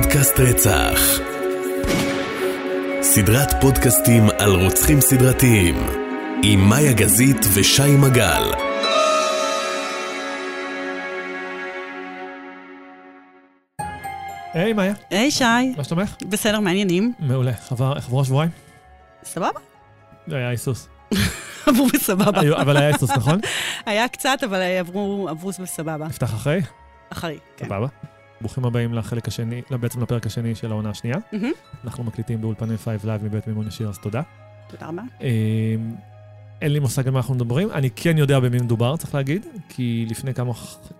פודקאסט רצח. סדרת פודקאסטים על רוצחים סדרתיים, עם מאיה גזית ושי מגל. היי, מאיה, היי שי, מה שלומך? בסדר, מעניינים? מעולה. חבר- עברו השבועיים? סבבה? זה היה היסוס. עברו בסבבה. אבל היה היסוס, נכון? היה קצת, אבל עברו בסבבה. נפתח אחרי? אחרי, כן. סבבה. ברוכים הבאים לחלק השני, בעצם לפרק השני של העונה השנייה. מהמם. אנחנו מקליטים באולפני 5 לייב מבית מימון ישיר, אז תודה. תודה רבה. אמ, אין לי מושג על מה אנחנו מדברים, אני כן יודע במי מדובר, צריך להגיד, כי לפני כמה,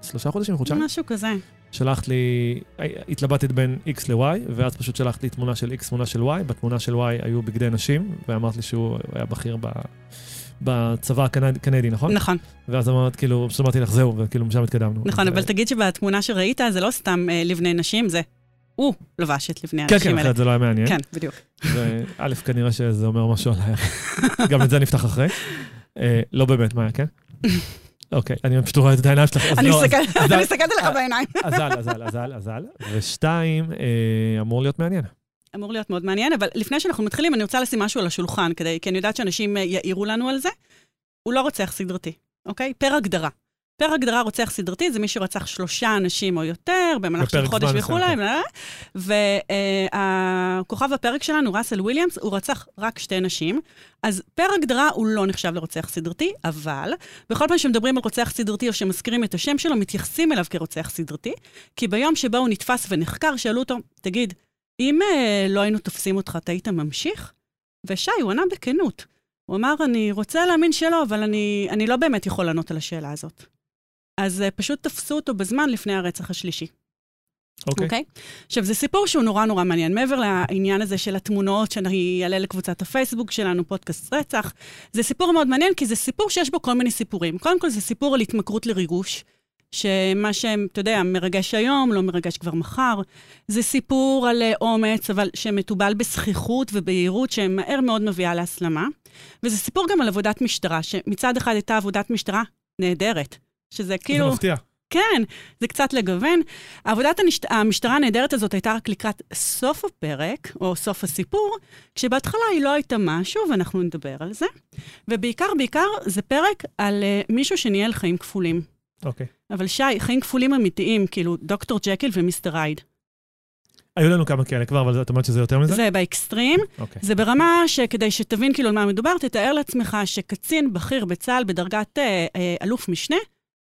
שלושה חודשים, חודשיים, משהו כזה. שלחת לי, התלבטת בין X ל-Y, ואז פשוט שלחת לי תמונה של X, תמונה של Y, בתמונה של Y היו בגדי נשים, ואמרת לי שהוא היה בכיר ב... בצבא הקנד- הקנדי, נכון? נכון, ואז אמרת, כאילו, פשוט אמרתי לך, זהו, וכאילו, משם התקדמנו. נכון, אז, אבל אה, תגיד שבתמונה שראית זה לא סתם אה, לבני נשים, זה הוא לבש את לבני כן, הנשים כן, האלה. אחרת זה לא היה מעניין. כן, בדיוק. וא', כנראה שזה אומר משהו עליי. גם את זה נפתח אחרי. אה, לא באמת, מה היה, כן? אוקיי, אני פשוט רואה את העיניים שלך. אז אני לא, אז- מסתכלת אז- מסתכלת לך בעיניים. אזל, אזל, אזל, אזל. ושתיים, אמור להיות מעניין. אמור להיות מאוד מעניין, אבל לפני שאנחנו מתחילים, אני רוצה לשים משהו על השולחן, כדי, כי אני יודעת שאנשים אה, יעירו לנו על זה. הוא לא רוצח סדרתי, אוקיי? פר הגדרה. פר הגדרה רוצח סדרתי זה מי שרצח שלושה אנשים או יותר, במהלך של חודש וכולי, והכוכב הפרק שלנו, ראסל וויליאמס, הוא רצח רק שתי נשים. אז פר הגדרה הוא לא נחשב לרוצח סדרתי, אבל בכל פעם שמדברים על רוצח סדרתי או שמזכירים את השם שלו, מתייחסים אליו כרוצח סדרתי, כי ביום שבו הוא נתפס ונחקר, שאלו אותו, תגיד, אם אה, לא היינו תופסים אותך, אתה היית ממשיך? ושי, הוא ענה בכנות. הוא אמר, אני רוצה להאמין שלא, אבל אני, אני לא באמת יכול לענות על השאלה הזאת. אז אה, פשוט תפסו אותו בזמן לפני הרצח השלישי, אוקיי. אוקיי? עכשיו, זה סיפור שהוא נורא נורא מעניין. מעבר לעניין הזה של התמונות שאני אעלה לקבוצת הפייסבוק שלנו, פודקאסט רצח, זה סיפור מאוד מעניין, כי זה סיפור שיש בו כל מיני סיפורים. קודם כל, זה סיפור על התמכרות לריגוש. שמה שאתה יודע, מרגש היום, לא מרגש כבר מחר. זה סיפור על אה, אומץ, אבל שמתובל בזכיחות ובהירות, שמהר מאוד מביאה להסלמה. וזה סיפור גם על עבודת משטרה, שמצד אחד הייתה עבודת משטרה נהדרת. שזה כאילו... זה מפתיע. כן, זה קצת לגוון. עבודת הנשת... המשטרה הנהדרת הזאת הייתה רק לקראת סוף הפרק, או סוף הסיפור, כשבהתחלה היא לא הייתה משהו, ואנחנו נדבר על זה. ובעיקר, בעיקר, זה פרק על uh, מישהו שניהל חיים כפולים. אוקיי. אבל שי, חיים כפולים אמיתיים, כאילו דוקטור ג'קיל ומיסטר הייד. היו לנו כמה כאלה כבר, אבל את אומרת שזה יותר מזה? זה באקסטרים. אוקיי. זה ברמה שכדי שתבין כאילו על מה מדובר, תתאר לעצמך שקצין בכיר בצה"ל בדרגת אה, אה, אלוף משנה,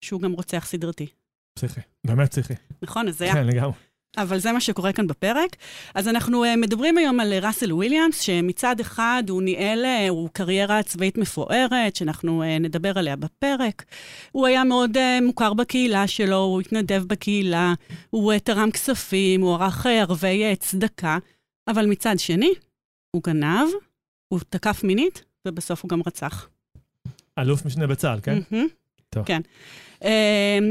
שהוא גם רוצח סדרתי. פסיכי. באמת פסיכי. נכון? אז זה היה כן, לגמרי. אבל זה מה שקורה כאן בפרק. אז אנחנו uh, מדברים היום על ראסל וויליאמס, שמצד אחד הוא ניהל, uh, הוא קריירה צבאית מפוארת, שאנחנו נדבר עליה בפרק. הוא היה מאוד מוכר בקהילה שלו, הוא התנדב בקהילה, הוא תרם כספים, הוא ערך ערבי צדקה, אבל מצד שני, הוא גנב, הוא תקף מינית, ובסוף הוא גם רצח. אלוף משנה בצה"ל, כן? מהמם. טוב. כן. Um,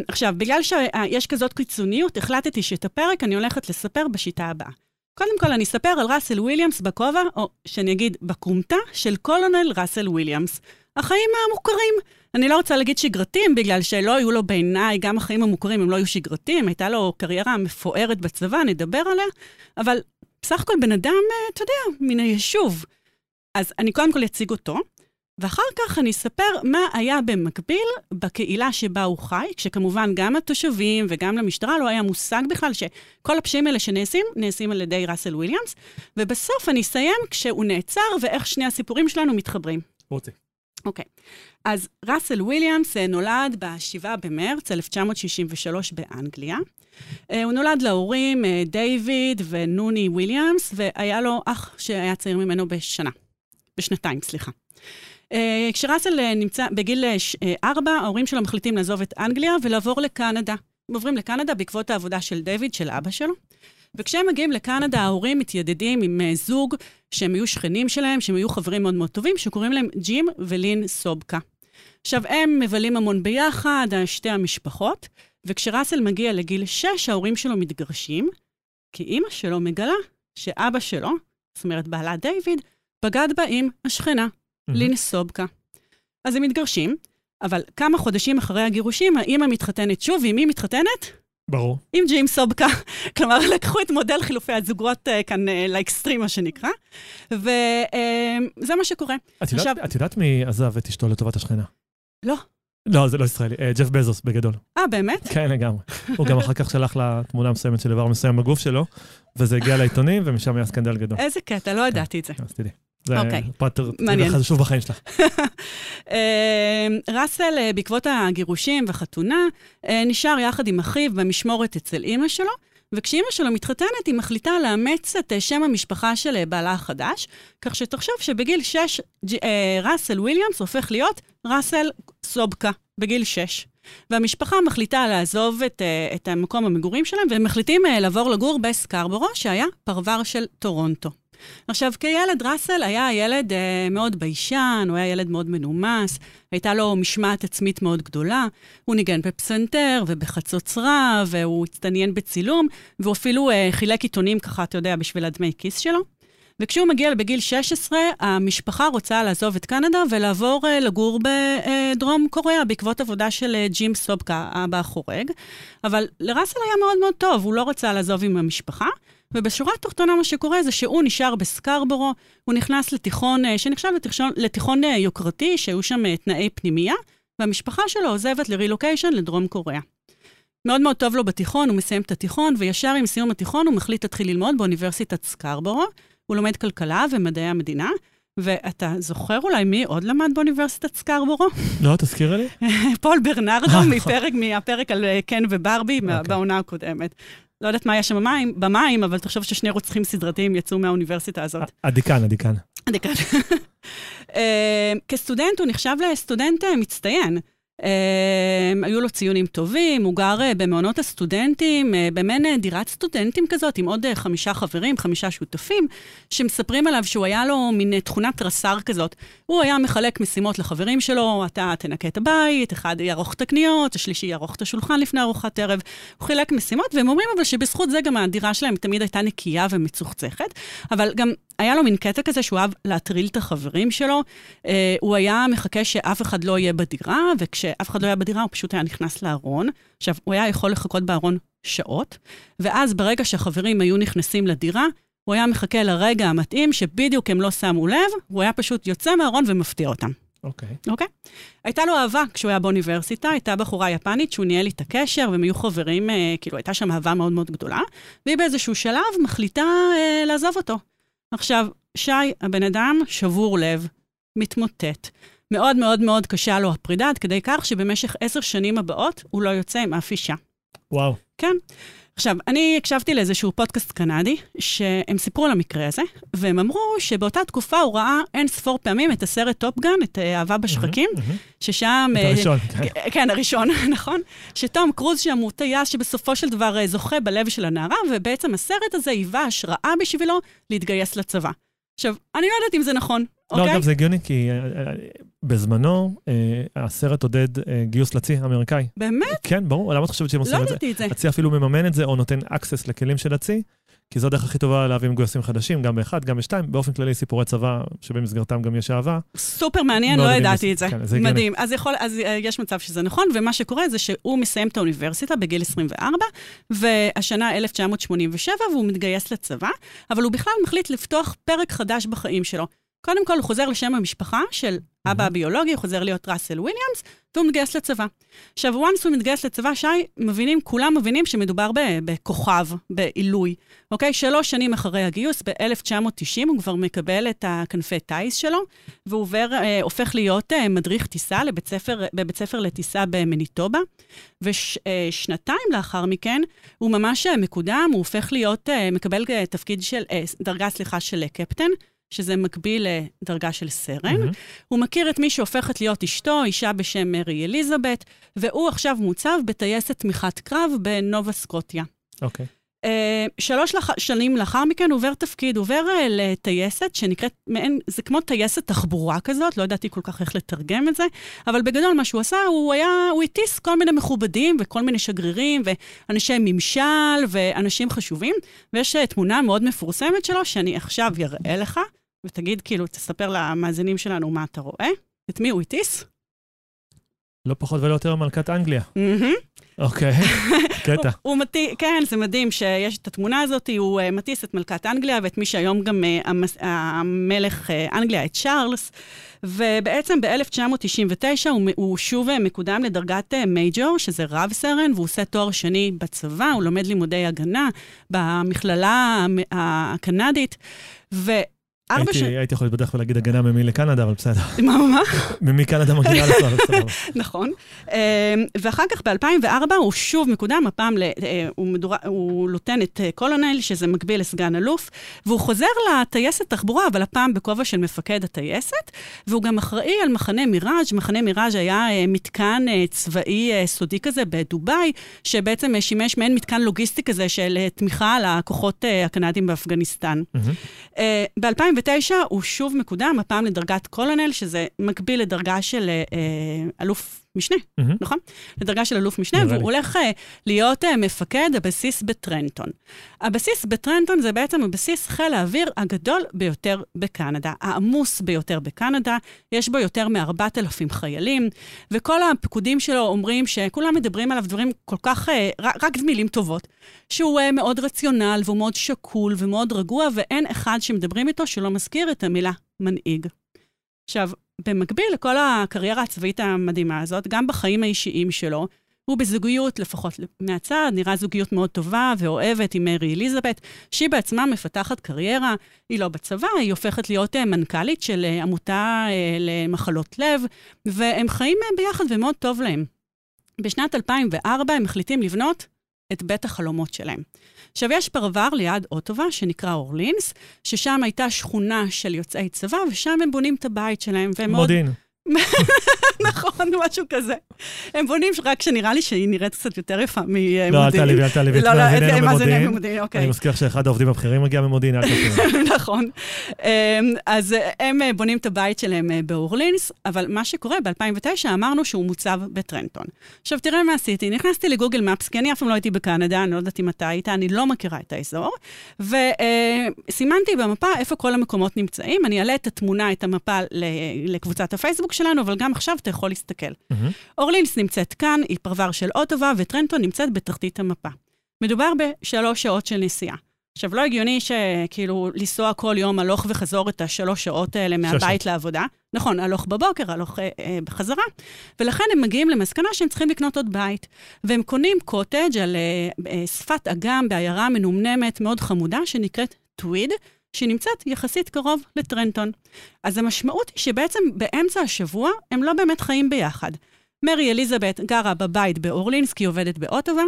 עכשיו, בגלל שיש כזאת קיצוניות, החלטתי שאת הפרק אני הולכת לספר בשיטה הבאה. קודם כל, אני אספר על ראסל וויליאמס בכובע, או שאני אגיד בכומתה של קולונל ראסל וויליאמס. החיים המוכרים. אני לא רוצה להגיד שגרתיים, בגלל שלא היו לו בעיניי, גם החיים המוכרים הם לא היו שגרתיים, הייתה לו קריירה מפוארת בצבא, נדבר עליה, אבל בסך הכל בן אדם, אה, אתה יודע, מן היישוב. אז אני קודם כל אציג אותו, ואחר כך אני אספר מה היה במקביל בקהילה שבה הוא חי, כשכמובן גם התושבים וגם למשטרה לא היה מושג בכלל שכל הפשעים האלה שנעשים, נעשים על ידי ראסל וויליאמס, ובסוף אני אסיים כשהוא נעצר ואיך שני הסיפורים שלנו מתחברים. רוצי. אוקיי. אז ראסל וויליאמס אה, נולד ב-7 במרץ 1963 באנגליה. אה, הוא נולד להורים אה, דיוויד ונוני וויליאמס, והיה לו אח שהיה צעיר ממנו בשנה. בשנתיים, סליחה. Uh, כשראסל uh, נמצא בגיל 4, uh, ההורים שלו מחליטים לעזוב את אנגליה ולעבור לקנדה. הם עוברים לקנדה בעקבות העבודה של דיוויד, של אבא שלו. וכשהם מגיעים לקנדה, ההורים מתיידדים עם זוג שהם היו שכנים שלהם, שהם היו חברים מאוד מאוד טובים, שקוראים להם ג'ים ולין סובקה. עכשיו, הם מבלים המון ביחד, שתי המשפחות, וכשראסל מגיע לגיל 6, ההורים שלו מתגרשים, כי אימא שלו מגלה שאבא שלו, זאת אומרת בעלה דיוויד, בגד בה עם השכנה, לין סובקה. אז הם מתגרשים, אבל כמה חודשים אחרי הגירושים, האימא מתחתנת שוב, ועם מי מתחתנת? ברור. עם ג'ים סובקה. כלומר, לקחו את מודל חילופי הזוגות uh, כאן uh, לאקסטרים, מה שנקרא, וזה uh, מה שקורה. את יודעת, עכשיו- את יודעת מי עזב את אשתו לטובת השכנה? לא. לא, זה לא ישראלי, אה, ג'ף בזוס בגדול. אה, באמת? כן, לגמרי. הוא גם אחר כך שלח לה תמונה מסוימת של איבר מסוים בגוף שלו, וזה הגיע לעיתונים, ומשם היה סקנדל גדול. איזה קטע, לא ידעתי את זה. אז תדעי. זה אוקיי. פרט. חשוב בחיים שלך. אה, ראסל, אה, בעקבות הגירושים והחתונה, אה, נשאר יחד עם אחיו במשמורת אצל אימא שלו, וכשאימא שלו מתחתנת, היא מחליטה לאמץ את אה, שם המשפחה של בעלה החדש, כך שתחשוב שבגיל 6, ראסל וויליאמס הופך להיות ראסל סובקה, בגיל 6. והמשפחה מחליטה לעזוב את, את המקום המגורים שלהם, והם מחליטים לעבור לגור בסקרבורו, שהיה פרבר של טורונטו. עכשיו, כילד, ראסל היה ילד אה, מאוד ביישן, הוא היה ילד מאוד מנומס, הייתה לו משמעת עצמית מאוד גדולה, הוא ניגן בפסנתר ובחצוצרה, והוא הצטניין בצילום, והוא אפילו אה, חילק עיתונים ככה, אתה יודע, בשביל הדמי כיס שלו. וכשהוא מגיע לגיל 16, המשפחה רוצה לעזוב את קנדה ולעבור אה, לגור בדרום קוריאה, בעקבות עבודה של אה, ג'ים סובקה, האבא החורג. אבל לראסל היה מאוד מאוד טוב, הוא לא רצה לעזוב עם המשפחה. ובשורה התחתונה מה שקורה זה שהוא נשאר בסקרבורו, הוא נכנס לתיכון, אה, שנחשב לתיכון, לתיכון אה, יוקרתי, שהיו שם אה, תנאי פנימייה, והמשפחה שלו עוזבת לרילוקיישן לדרום קוריאה. מאוד מאוד טוב לו בתיכון, הוא מסיים את התיכון, וישר עם סיום התיכון הוא מחליט להתחיל ללמוד באוניברסיטת סקרבורו. הוא לומד כלכלה ומדעי המדינה, ואתה זוכר אולי מי עוד למד באוניברסיטת סקרבורו? לא, תזכירי לי. פול ברנרדו אה, מפרק, מהפרק על קן וברבי מה- אוקיי. בעונה הקודמת. לא יודעת מה היה שם במים, במים, אבל תחשוב ששני רוצחים סדרתיים יצאו מהאוניברסיטה הזאת. הדיקן, הדיקן. דקה. אה, כסטודנט הוא נחשב לסטודנט אה, מצטיין. אה, היו לו ציונים טובים, הוא גר אה, במעונות הסטודנטים, אה, במעין אה, דירת סטודנטים כזאת, עם עוד חמישה חברים, חמישה שותפים, שמספרים עליו שהוא היה לו מין תכונת תרסר כזאת. הוא היה מחלק משימות לחברים שלו, אתה תנקה את הבית, אחד יערוך את הקניות, השלישי יערוך את השולחן לפני ארוחת ערב. הוא חילק משימות, והם אומרים אבל שבזכות זה גם הדירה שלהם תמיד הייתה נקייה ומצוחצחת, אבל גם היה לו מין קטע כזה שהוא אהב להטריל את החברים שלו. הוא היה מחכה שאף אחד לא יהיה בדירה, וכשאף אחד לא היה בדירה, הוא פשוט היה נכנס לארון. עכשיו, הוא היה יכול לחכות בארון שעות, ואז ברגע שהחברים היו נכנסים לדירה, הוא היה מחכה לרגע המתאים, שבדיוק הם לא שמו לב, הוא היה פשוט יוצא מהארון ומפתיע אותם. אוקיי. אוקיי? הייתה לו אהבה כשהוא היה באוניברסיטה, הייתה בחורה יפנית שהוא ניהל איתה קשר, והם היו חברים, אה, כאילו, הייתה שם אהבה מאוד מאוד גדולה, והיא באיזשהו שלב מחליטה אה, לעזוב אותו. עכשיו, שי, הבן אדם שבור לב, מתמוטט. מאוד מאוד מאוד קשה לו הפרידה, עד כדי כך שבמשך עשר שנים הבאות הוא לא יוצא עם אף אישה. וואו. כן. עכשיו, אני הקשבתי לאיזשהו פודקאסט קנדי, שהם סיפרו על המקרה הזה, והם אמרו שבאותה תקופה הוא ראה אין ספור פעמים את הסרט טופגן, את אה, אהבה בשחקים. ששם... את אה, הראשון, כן. כן, הראשון, נכון? שתום קרוז שם הוא טייס שבסופו של דבר אה, זוכה בלב של הנערה, ובעצם הסרט הזה היווה השראה בשבילו להתגייס לצבא. עכשיו, אני לא יודעת אם זה נכון, לא, אוקיי? אגב, זה הגיוני, כי אה, אה, בזמנו אה, הסרט עודד גיוס לצי אמריקאי. באמת? כן, ברור, למה את חושבת שהם לא עושים את זה? ידעתי את זה. הצי אפילו מממן את זה, או נותן access לכלים של הצי, כי זו הדרך הכי טובה להביא מגויסים חדשים, גם באחד, גם בשתיים. באופן כללי, סיפורי צבא, שבמסגרתם גם יש אהבה. סופר מעניין, לא ידעתי. את זה. כן, זה. מדהים. אז, יכול, אז אה, יש מצב שזה נכון, ומה שקורה זה שהוא מסיים את האוניברסיטה בגיל 24, והשנה 1987, והוא מתגייס לצבא, אבל הוא בכלל מחליט לפתוח פרק חדש בחיים שלו. קודם כל, הוא חוזר לשם המשפחה של אבא הביולוגי, הוא חוזר להיות ראסל וויליאמס, והוא מתגייס לצבא. עכשיו, once הוא מתגייס לצבא, שי, מבינים, כולם מבינים שמדובר ב- בכוכב, בעילוי. אוקיי? שלוש שנים אחרי הגיוס, ב-1990, הוא כבר מקבל את הכנפי טיס שלו, והוא עובר, אה, הופך להיות אה, מדריך טיסה לבית ספר, בבית ספר לטיסה במניטובה. ושנתיים לאחר מכן, הוא ממש אה, מקודם, הוא הופך להיות, אה, מקבל אה, תפקיד של, אה, דרגה, סליחה, של אה, קפטן. שזה מקביל לדרגה של סרן. מהמם. הוא מכיר את מי שהופכת להיות אשתו, אישה בשם מרי אליזבת, והוא עכשיו מוצב בטייסת תמיכת קרב בנובה סקוטיה. אוקיי. אה, שלוש לח... שנים לאחר מכן עובר תפקיד, עובר אה, לטייסת שנקראת, מעין, זה כמו טייסת תחבורה כזאת, לא ידעתי כל כך איך לתרגם את זה, אבל בגדול מה שהוא עשה, הוא היה, הוא הטיס כל מיני מכובדים וכל מיני שגרירים ואנשי ממשל ואנשים חשובים, ויש אה, תמונה מאוד מפורסמת שלו שאני עכשיו אראה לך, ותגיד, כאילו, תספר למאזינים שלנו מה אתה רואה. את מי הוא הטיס? לא פחות ולא יותר מלכת אנגליה. אוקיי, קטע. הוא, מטיס, כן, זה מדהים שיש את התמונה הזאת, הוא uh, מטיס את מלכת אנגליה ואת מי שהיום גם המס, המלך uh, אנגליה, את צ'ארלס. ובעצם ב-1999 הוא, שוב מקודם לדרגת מייג'ור, שזה רב סרן, והוא עושה תואר שני בצבא, הוא לומד לימודי הגנה במכללה הקנדית. ארבע שנים... הייתי יכול להתבדח ולהגיד הגנה ממי לקנדה, אבל בסדר. מה, מה? ממי קנדה מגיעה לך, בסדר. נכון. אמ, ואחר כך ב-2004 הוא שוב מקודם, הפעם אה, הוא לוטנט אה, קולונל, שזה מקביל לסגן אלוף, והוא חוזר לטייסת תחבורה, אבל הפעם בכובע של מפקד הטייסת, והוא גם אחראי על מחנה מיראז'. מחנה מיראז' היה אה, מתקן צבאי סודי כזה בדובאי, שבעצם שימש מעין מתקן לוגיסטי כזה של תמיכה לכוחות הקנדים באפגניסטן. ב-2009 ב-2009 הוא שוב מקודם, הפעם לדרגת קולונל, שזה מקביל לדרגה של uh, uh, אלוף משנה, מהמם. נכון? לדרגה של אלוף משנה, והוא לי. הולך uh, להיות uh, מפקד הבסיס בטרנטון. הבסיס בטרנטון זה בעצם הבסיס חיל האוויר הגדול ביותר בקנדה, העמוס ביותר בקנדה, יש בו יותר מ-4,000 חיילים, וכל הפקודים שלו אומרים שכולם מדברים עליו דברים כל כך, uh, רק, רק מילים טובות. שהוא uh, מאוד רציונל והוא מאוד שקול ומאוד רגוע, ואין אחד שמדברים איתו שלא מזכיר את המילה מנהיג. עכשיו, במקביל לכל הקריירה הצבאית המדהימה הזאת, גם בחיים האישיים שלו, הוא בזוגיות, לפחות מהצד, נראה זוגיות מאוד טובה ואוהבת עם מרי אליזבת, שהיא בעצמה מפתחת קריירה, היא לא בצבא, היא הופכת להיות אה, מנכ"לית של אה, עמותה אה, למחלות לב, והם חיים ביחד ומאוד טוב להם. בשנת 2004 הם מחליטים לבנות את בית החלומות שלהם. עכשיו, יש פרבר ליד אוטובה שנקרא אורלינס, ששם הייתה שכונה של יוצאי צבא, ושם הם בונים את הבית שלהם, והם מאוד... נכון, משהו כזה. הם בונים רק שנראה לי שהיא נראית קצת יותר יפה ממודיעין. לא, אל תעליבי, אל תעליבי. לא, לא, מאזיננו מה זה במודיעין. במודיעין, אוקיי. אני מזכיר שאחד העובדים הבכירים מגיע ממודיעין, אל תעשו. נכון. אמ, אז אה, הם אה, בונים את הבית שלהם אה, באורלינס, אבל מה שקורה, ב-2009 אמרנו שהוא מוצב בטרנטון. עכשיו, תראה מה עשיתי. נכנסתי לגוגל מפס, כי אני אף פעם לא הייתי בקנדה, אני לא יודעת אם אתה היית, אני לא מכירה את האזור, וסימנתי במפה איפה כל המקומות נמצאים. אני אעלה את התמונה, את המפה לקבוצת הפייסבוק שלנו, אבל גם עכשיו אתה יכול להסתכל. מהמם. אורלינס נמצאת כאן, היא פרבר של אוטובה, וטרנטון נמצאת בתחתית המפה. מדובר בשלוש שעות של נסיעה. עכשיו, לא הגיוני שכאילו לנסוע כל יום הלוך וחזור את השלוש שעות האלה מהבית לעבודה. נכון, הלוך בבוקר, הלוך אה, אה, בחזרה. ולכן הם מגיעים למסקנה שהם צריכים לקנות עוד בית. והם קונים קוטג' על אה, אה, שפת אגם בעיירה מנומנמת מאוד חמודה, שנקראת טוויד, שנמצאת יחסית קרוב לטרנטון. אז המשמעות היא שבעצם באמצע השבוע הם לא באמת חיים ביחד. מרי אליזבת גרה בבית באורלינס כי היא עובדת באוטובה,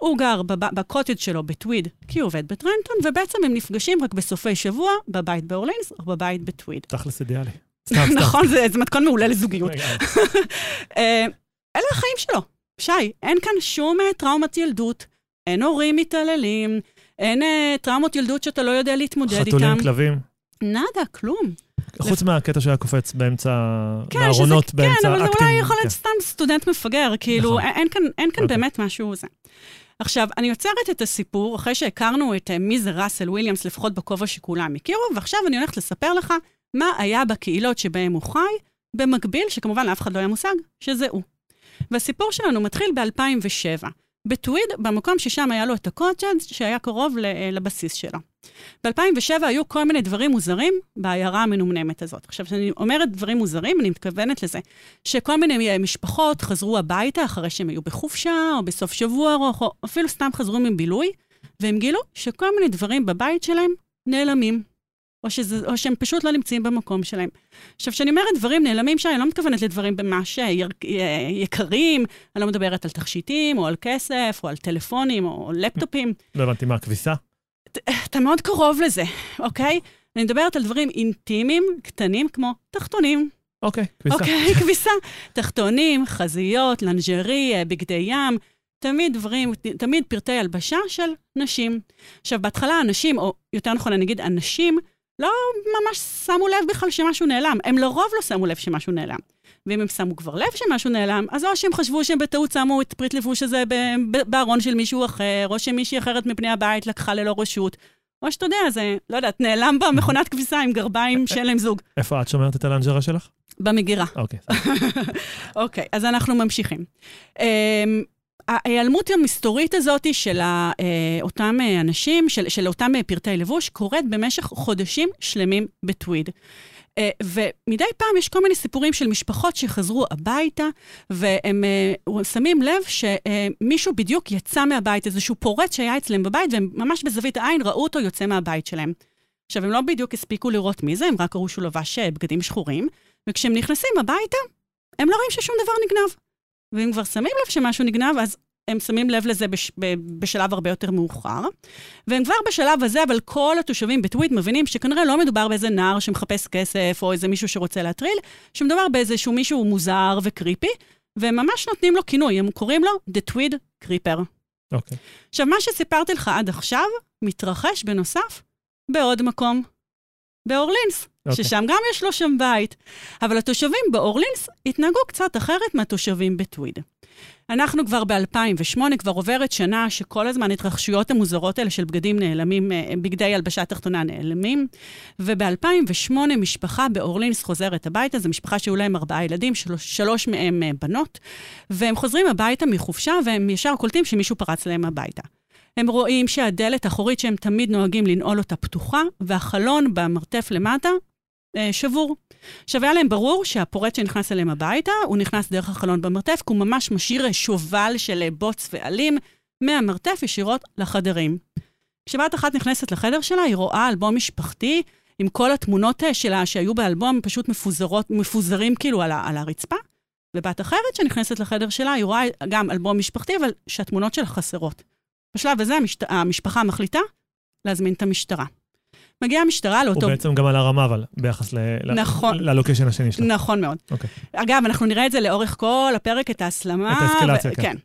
הוא גר בב- בקוטג' שלו בטוויד כי הוא עובד בטרנטון, ובעצם הם נפגשים רק בסופי שבוע בבית באורלינס או בבית בטוויד. תכלס אידיאלי. סתם, סתם. נכון, זה, זה מתכון מעולה לזוגיות. אה, אלה החיים שלו. שי, אין כאן שום אה, טראומת ילדות, אין הורים מתעללים, אין אה, טראומות ילדות שאתה לא יודע להתמודד איתם. חתולים, כלבים. נאדה, כלום. חוץ מהקטע שהיה קופץ באמצע, כן, בארונות, שזה, באמצע כן, אבל זה. אולי יכול להיות כן. סתם סטודנט מפגר, כאילו, נכון. אין, אין כאן, אין כאן אוקיי. באמת משהו זה. עכשיו, אני עוצרת את הסיפור אחרי שהכרנו את אה, מי זה ראסל וויליאמס, לפחות בכובע שכולם הכירו, ועכשיו אני הולכת לספר לך מה היה בקהילות שבהן הוא חי, במקביל, שכמובן לאף אחד לא היה מושג, שזה הוא. והסיפור שלנו מתחיל ב-2007, בטוויד, במקום ששם היה לו את הקוטג' שהיה קרוב אה, לבסיס שלו. ב-2007 היו כל מיני דברים מוזרים בעיירה המנומנמת הזאת. עכשיו, כשאני אומרת דברים מוזרים, אני מתכוונת לזה שכל מיני אה, משפחות חזרו הביתה אחרי שהם היו בחופשה, או בסוף שבוע ארוך, או אפילו סתם חזרו מבילוי, והם גילו שכל מיני דברים בבית שלהם נעלמים. או, שזה, או שהם פשוט לא נמצאים במקום שלהם. עכשיו, כשאני אומרת דברים נעלמים שאני לא מתכוונת לדברים ממש אה, יקרים, אני לא מדברת על תכשיטים, או על כסף, או על טלפונים, או לפטופים. לא הבנתי מה, כביסה? אתה מאוד קרוב לזה, אוקיי? אני מדברת על דברים אינטימיים, קטנים, כמו תחתונים, אוקיי, כביסה. אוקיי, כביסה. תחתונים, חזיות, לנג'רי, אה, בגדי ים, תמיד דברים, תמיד פרטי הלבשה של נשים. עכשיו, בהתחלה אנשים, או יותר נכון, אני אגיד אנשים, לא ממש שמו לב בכלל שמשהו נעלם. הם לרוב לא שמו לב שמשהו נעלם. ואם הם שמו כבר לב שמשהו נעלם, אז או שהם חשבו שהם בטעות שמו את פריט לבוש הזה בארון של מישהו אחר, או שמישהי אחרת מפני הבית לקחה ללא רשות, או שאתה יודע, זה, לא יודעת, נעלם במכונת כביסה עם גרביים שאין להם זוג. איפה את שומרת את הלנג'רה שלך? במגירה. אוקיי. אוקיי, אז אנחנו ממשיכים. ההיעלמות המסתורית הזאת של אה, אותם אה, אנשים, של, של אותם אה, פרטי לבוש, קורית במשך חודשים שלמים בטוויד. ומדי פעם יש כל מיני סיפורים של משפחות שחזרו הביתה, והם שמים לב שמישהו בדיוק יצא מהבית, איזשהו פורץ שהיה אצלם בבית, והם ממש בזווית העין ראו אותו יוצא מהבית שלהם. עכשיו, הם לא בדיוק הספיקו לראות מי זה, הם רק ראו שהוא לבש בגדים שחורים, וכשהם נכנסים הביתה, הם לא רואים ששום דבר נגנב. ואם כבר שמים לב שמשהו נגנב, אז הם שמים לב לזה בש, ב, בשלב הרבה יותר מאוחר. והם כבר בשלב הזה, אבל כל התושבים בטוויט מבינים שכנראה לא מדובר באיזה נער שמחפש כסף, או איזה מישהו שרוצה להטריל, שמדובר באיזשהו מישהו מוזר וקריפי, והם ממש נותנים לו כינוי, הם קוראים לו The Tweed Creeper. אוקיי. עכשיו, מה שסיפרתי לך עד עכשיו, מתרחש בנוסף בעוד מקום, באורלינס, אוקיי. ששם גם יש לו שם בית. אבל התושבים באורלינס התנהגו קצת אחרת מהתושבים בטוויד. אנחנו כבר ב-2008, כבר עוברת שנה שכל הזמן התרחשויות המוזרות האלה של בגדים נעלמים, אה, בגדי הלבשה תחתונה נעלמים. וב-2008 משפחה באורלינס חוזרת הביתה, זו משפחה שהיו להם ארבעה ילדים, שלוש, שלוש מהם אה, בנות, והם חוזרים הביתה מחופשה והם ישר קולטים שמישהו פרץ להם הביתה. הם רואים שהדלת האחורית שהם תמיד נוהגים לנעול אותה פתוחה, והחלון במרתף למטה שבור. עכשיו, היה להם ברור שהפורץ שנכנס אליהם הביתה, הוא נכנס דרך החלון במרתף, כי הוא ממש משאיר אה, שובל של אה, בוץ ועלים מהמרתף ישירות לחדרים. כשבת אחת נכנסת לחדר שלה, היא רואה אלבום משפחתי עם כל התמונות אה, שלה שהיו באלבום, פשוט מפוזרות, מפוזרים כאילו על, ה- על הרצפה. ובת אחרת שנכנסת לחדר שלה, היא רואה גם אלבום משפחתי, אבל שהתמונות שלה חסרות. בשלב הזה. המשפחה מחליטה להזמין את המשטרה. מגיעה המשטרה לאותו... הוא בעצם גם על הרמה, אבל, ביחס ל- נכון. ללוקיישן השני שלו. נכון מאוד. אוקיי. אגב, אנחנו נראה את זה לאורך כל הפרק, את ההסלמה. את האסקלציה, ו- כן.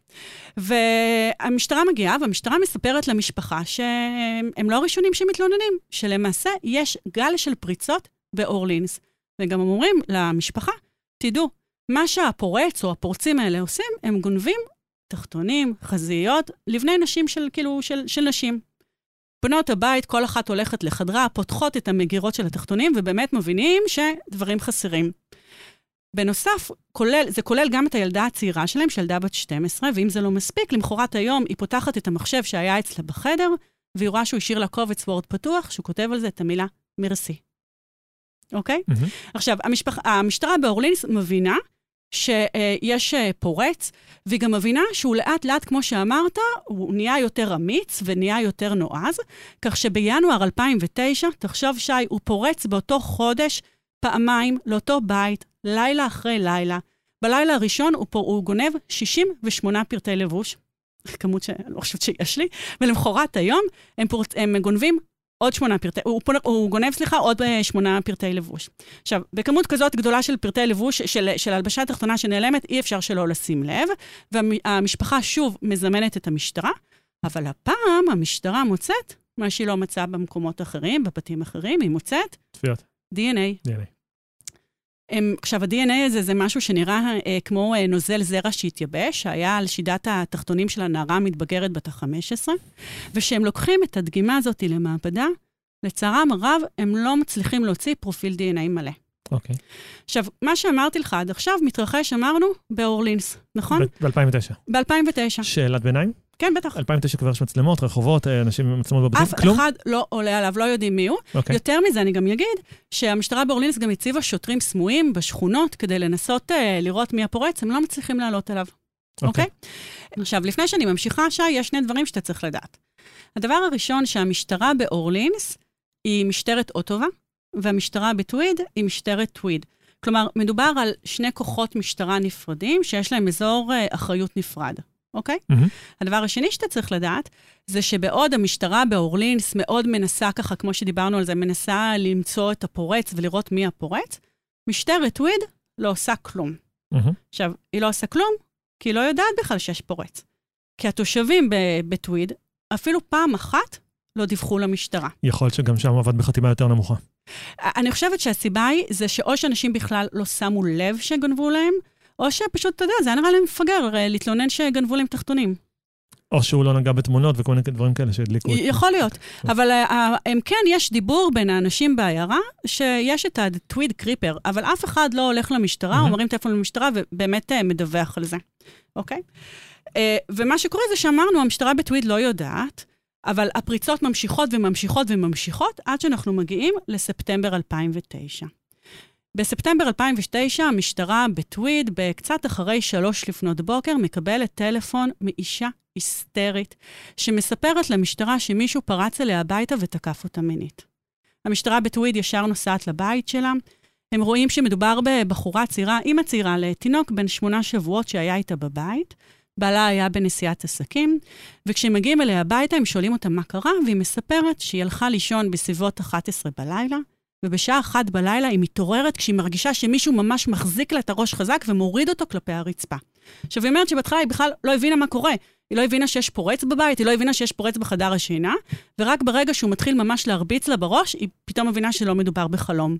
והמשטרה מגיעה, והמשטרה מספרת למשפחה שהם לא הראשונים שמתלוננים, שלמעשה יש גל של פריצות באורלינס. וגם אומרים למשפחה, תדעו, מה שהפורץ או הפורצים האלה עושים, הם גונבים תחתונים, חזיות, לבני נשים של, כאילו, של, של נשים. בנות הבית, כל אחת הולכת לחדרה, פותחות את המגירות של התחתונים, ובאמת מבינים שדברים חסרים. בנוסף, כולל, זה כולל גם את הילדה הצעירה שלהם, שילדה בת 12, ואם זה לא מספיק, למחרת היום היא פותחת את המחשב שהיה אצלה בחדר, והיא רואה שהוא השאיר לה קובץ וורד פתוח, שהוא כותב על זה את המילה מרסי. אוקיי? מהמם. עכשיו, המשפח... המשטרה באורלינס מבינה שיש אה, פורץ, והיא גם מבינה שהוא לאט לאט, כמו שאמרת, הוא נהיה יותר אמיץ ונהיה יותר נועז, כך שבינואר 2009, תחשוב שי, הוא פורץ באותו חודש פעמיים לאותו בית, לילה אחרי לילה. בלילה הראשון הוא, פור... הוא גונב 68 פרטי לבוש, כמות שאני לא חושבת שיש לי, ולמחרת היום הם, פורצ... הם גונבים עוד שמונה פרטי, הוא, פונ... הוא גונב, סליחה, עוד אה, שמונה פרטי לבוש. עכשיו, בכמות כזאת גדולה של פרטי לבוש, של, של הלבשה תחתונה שנעלמת, אי אפשר שלא לשים לב, והמשפחה שוב מזמנת את המשטרה, אבל הפעם המשטרה מוצאת מה שהיא לא מצאה במקומות אחרים, בבתים אחרים, היא מוצאת טביעות. DNA. DNA. הם, עכשיו, ה-DNA הזה זה משהו שנראה אה, כמו אה, נוזל זרע שהתייבש, שהיה על שידת התחתונים של הנערה המתבגרת בת ה-15, וכשהם לוקחים את הדגימה הזאת למעבדה, לצערם הרב, הם לא מצליחים להוציא פרופיל DNA מלא. אוקיי. עכשיו, מה שאמרתי לך עד עכשיו מתרחש, אמרנו, באורלינס, נכון? ב-2009. ב-2009. שאלת ביניים? כן, בטח. 2009 כבר יש מצלמות, רחובות, אה, אנשים עם מצלמות בבתים, אף כלום? אחד לא עולה עליו, לא יודעים מי הוא. אוקיי. יותר מזה, אני גם אגיד שהמשטרה באורלינס גם הציבה שוטרים סמויים בשכונות כדי לנסות uh, לראות מי הפורץ, הם לא מצליחים לעלות עליו, אוקיי? Okay? עכשיו, לפני שאני ממשיכה, שי, יש שני דברים שאתה צריך לדעת. הדבר הראשון, שהמשטרה באורלינס היא משטרת אוטובה, והמשטרה בטוויד היא משטרת טוויד. כלומר, מדובר על שני כוחות משטרה נפרדים שיש להם אזור uh, אחריות נפרד, אוקיי? מהמם. הדבר השני שאתה צריך לדעת, זה שבעוד המשטרה באורלינס מאוד מנסה, ככה, כמו שדיברנו על זה, מנסה למצוא את הפורץ ולראות מי הפורץ, משטרת טוויד לא עושה כלום. מהמם. עכשיו, היא לא עושה כלום, כי היא לא יודעת בכלל שיש פורץ. כי התושבים בטוויד, אפילו פעם אחת לא דיווחו למשטרה. יכול להיות שגם שם עבד בחתימה יותר נמוכה. אני חושבת שהסיבה היא, זה שאו שאנשים בכלל לא שמו לב שגנבו להם, או שפשוט, אתה יודע, זה היה נראה להם מפגר אה, להתלונן שגנבו להם תחתונים. או שהוא לא נגע בתמונות וכל מיני דברים כאלה שהדליקו. יכול להיות. אבל אה, הם כן, יש דיבור בין האנשים בעיירה, שיש את הטוויד קריפר, אבל אף אחד לא הולך למשטרה. או מרים טלפון למשטרה ובאמת אה, מדווח על זה, אוקיי? אה, ומה שקורה זה שאמרנו, המשטרה בטוויד לא יודעת, אבל הפריצות ממשיכות וממשיכות וממשיכות, עד שאנחנו מגיעים לספטמבר 2009. בספטמבר 2009, המשטרה בטוויד, בקצת אחרי שלוש לפנות בוקר, מקבלת טלפון מאישה היסטרית, שמספרת למשטרה שמישהו פרץ אליה הביתה ותקף אותה מינית. המשטרה בטוויד ישר נוסעת לבית שלה. הם רואים שמדובר בבחורה צעירה, אימא צעירה לתינוק בן שמונה שבועות שהיה איתה בבית. בעלה היה בנסיעת עסקים, וכשהם מגיעים אליה הביתה, הם שואלים אותה מה קרה, והיא מספרת שהיא הלכה לישון בסביבות 11 בלילה, ובשעה אחת בלילה היא מתעוררת כשהיא מרגישה שמישהו ממש מחזיק לה את הראש חזק ומוריד אותו כלפי הרצפה. עכשיו, היא אומרת שבהתחלה היא בכלל לא הבינה מה קורה. היא לא הבינה שיש פורץ בבית, היא לא הבינה שיש פורץ בחדר השינה, ורק ברגע שהוא מתחיל ממש להרביץ לה בראש, היא פתאום מבינה שלא מדובר בחלום.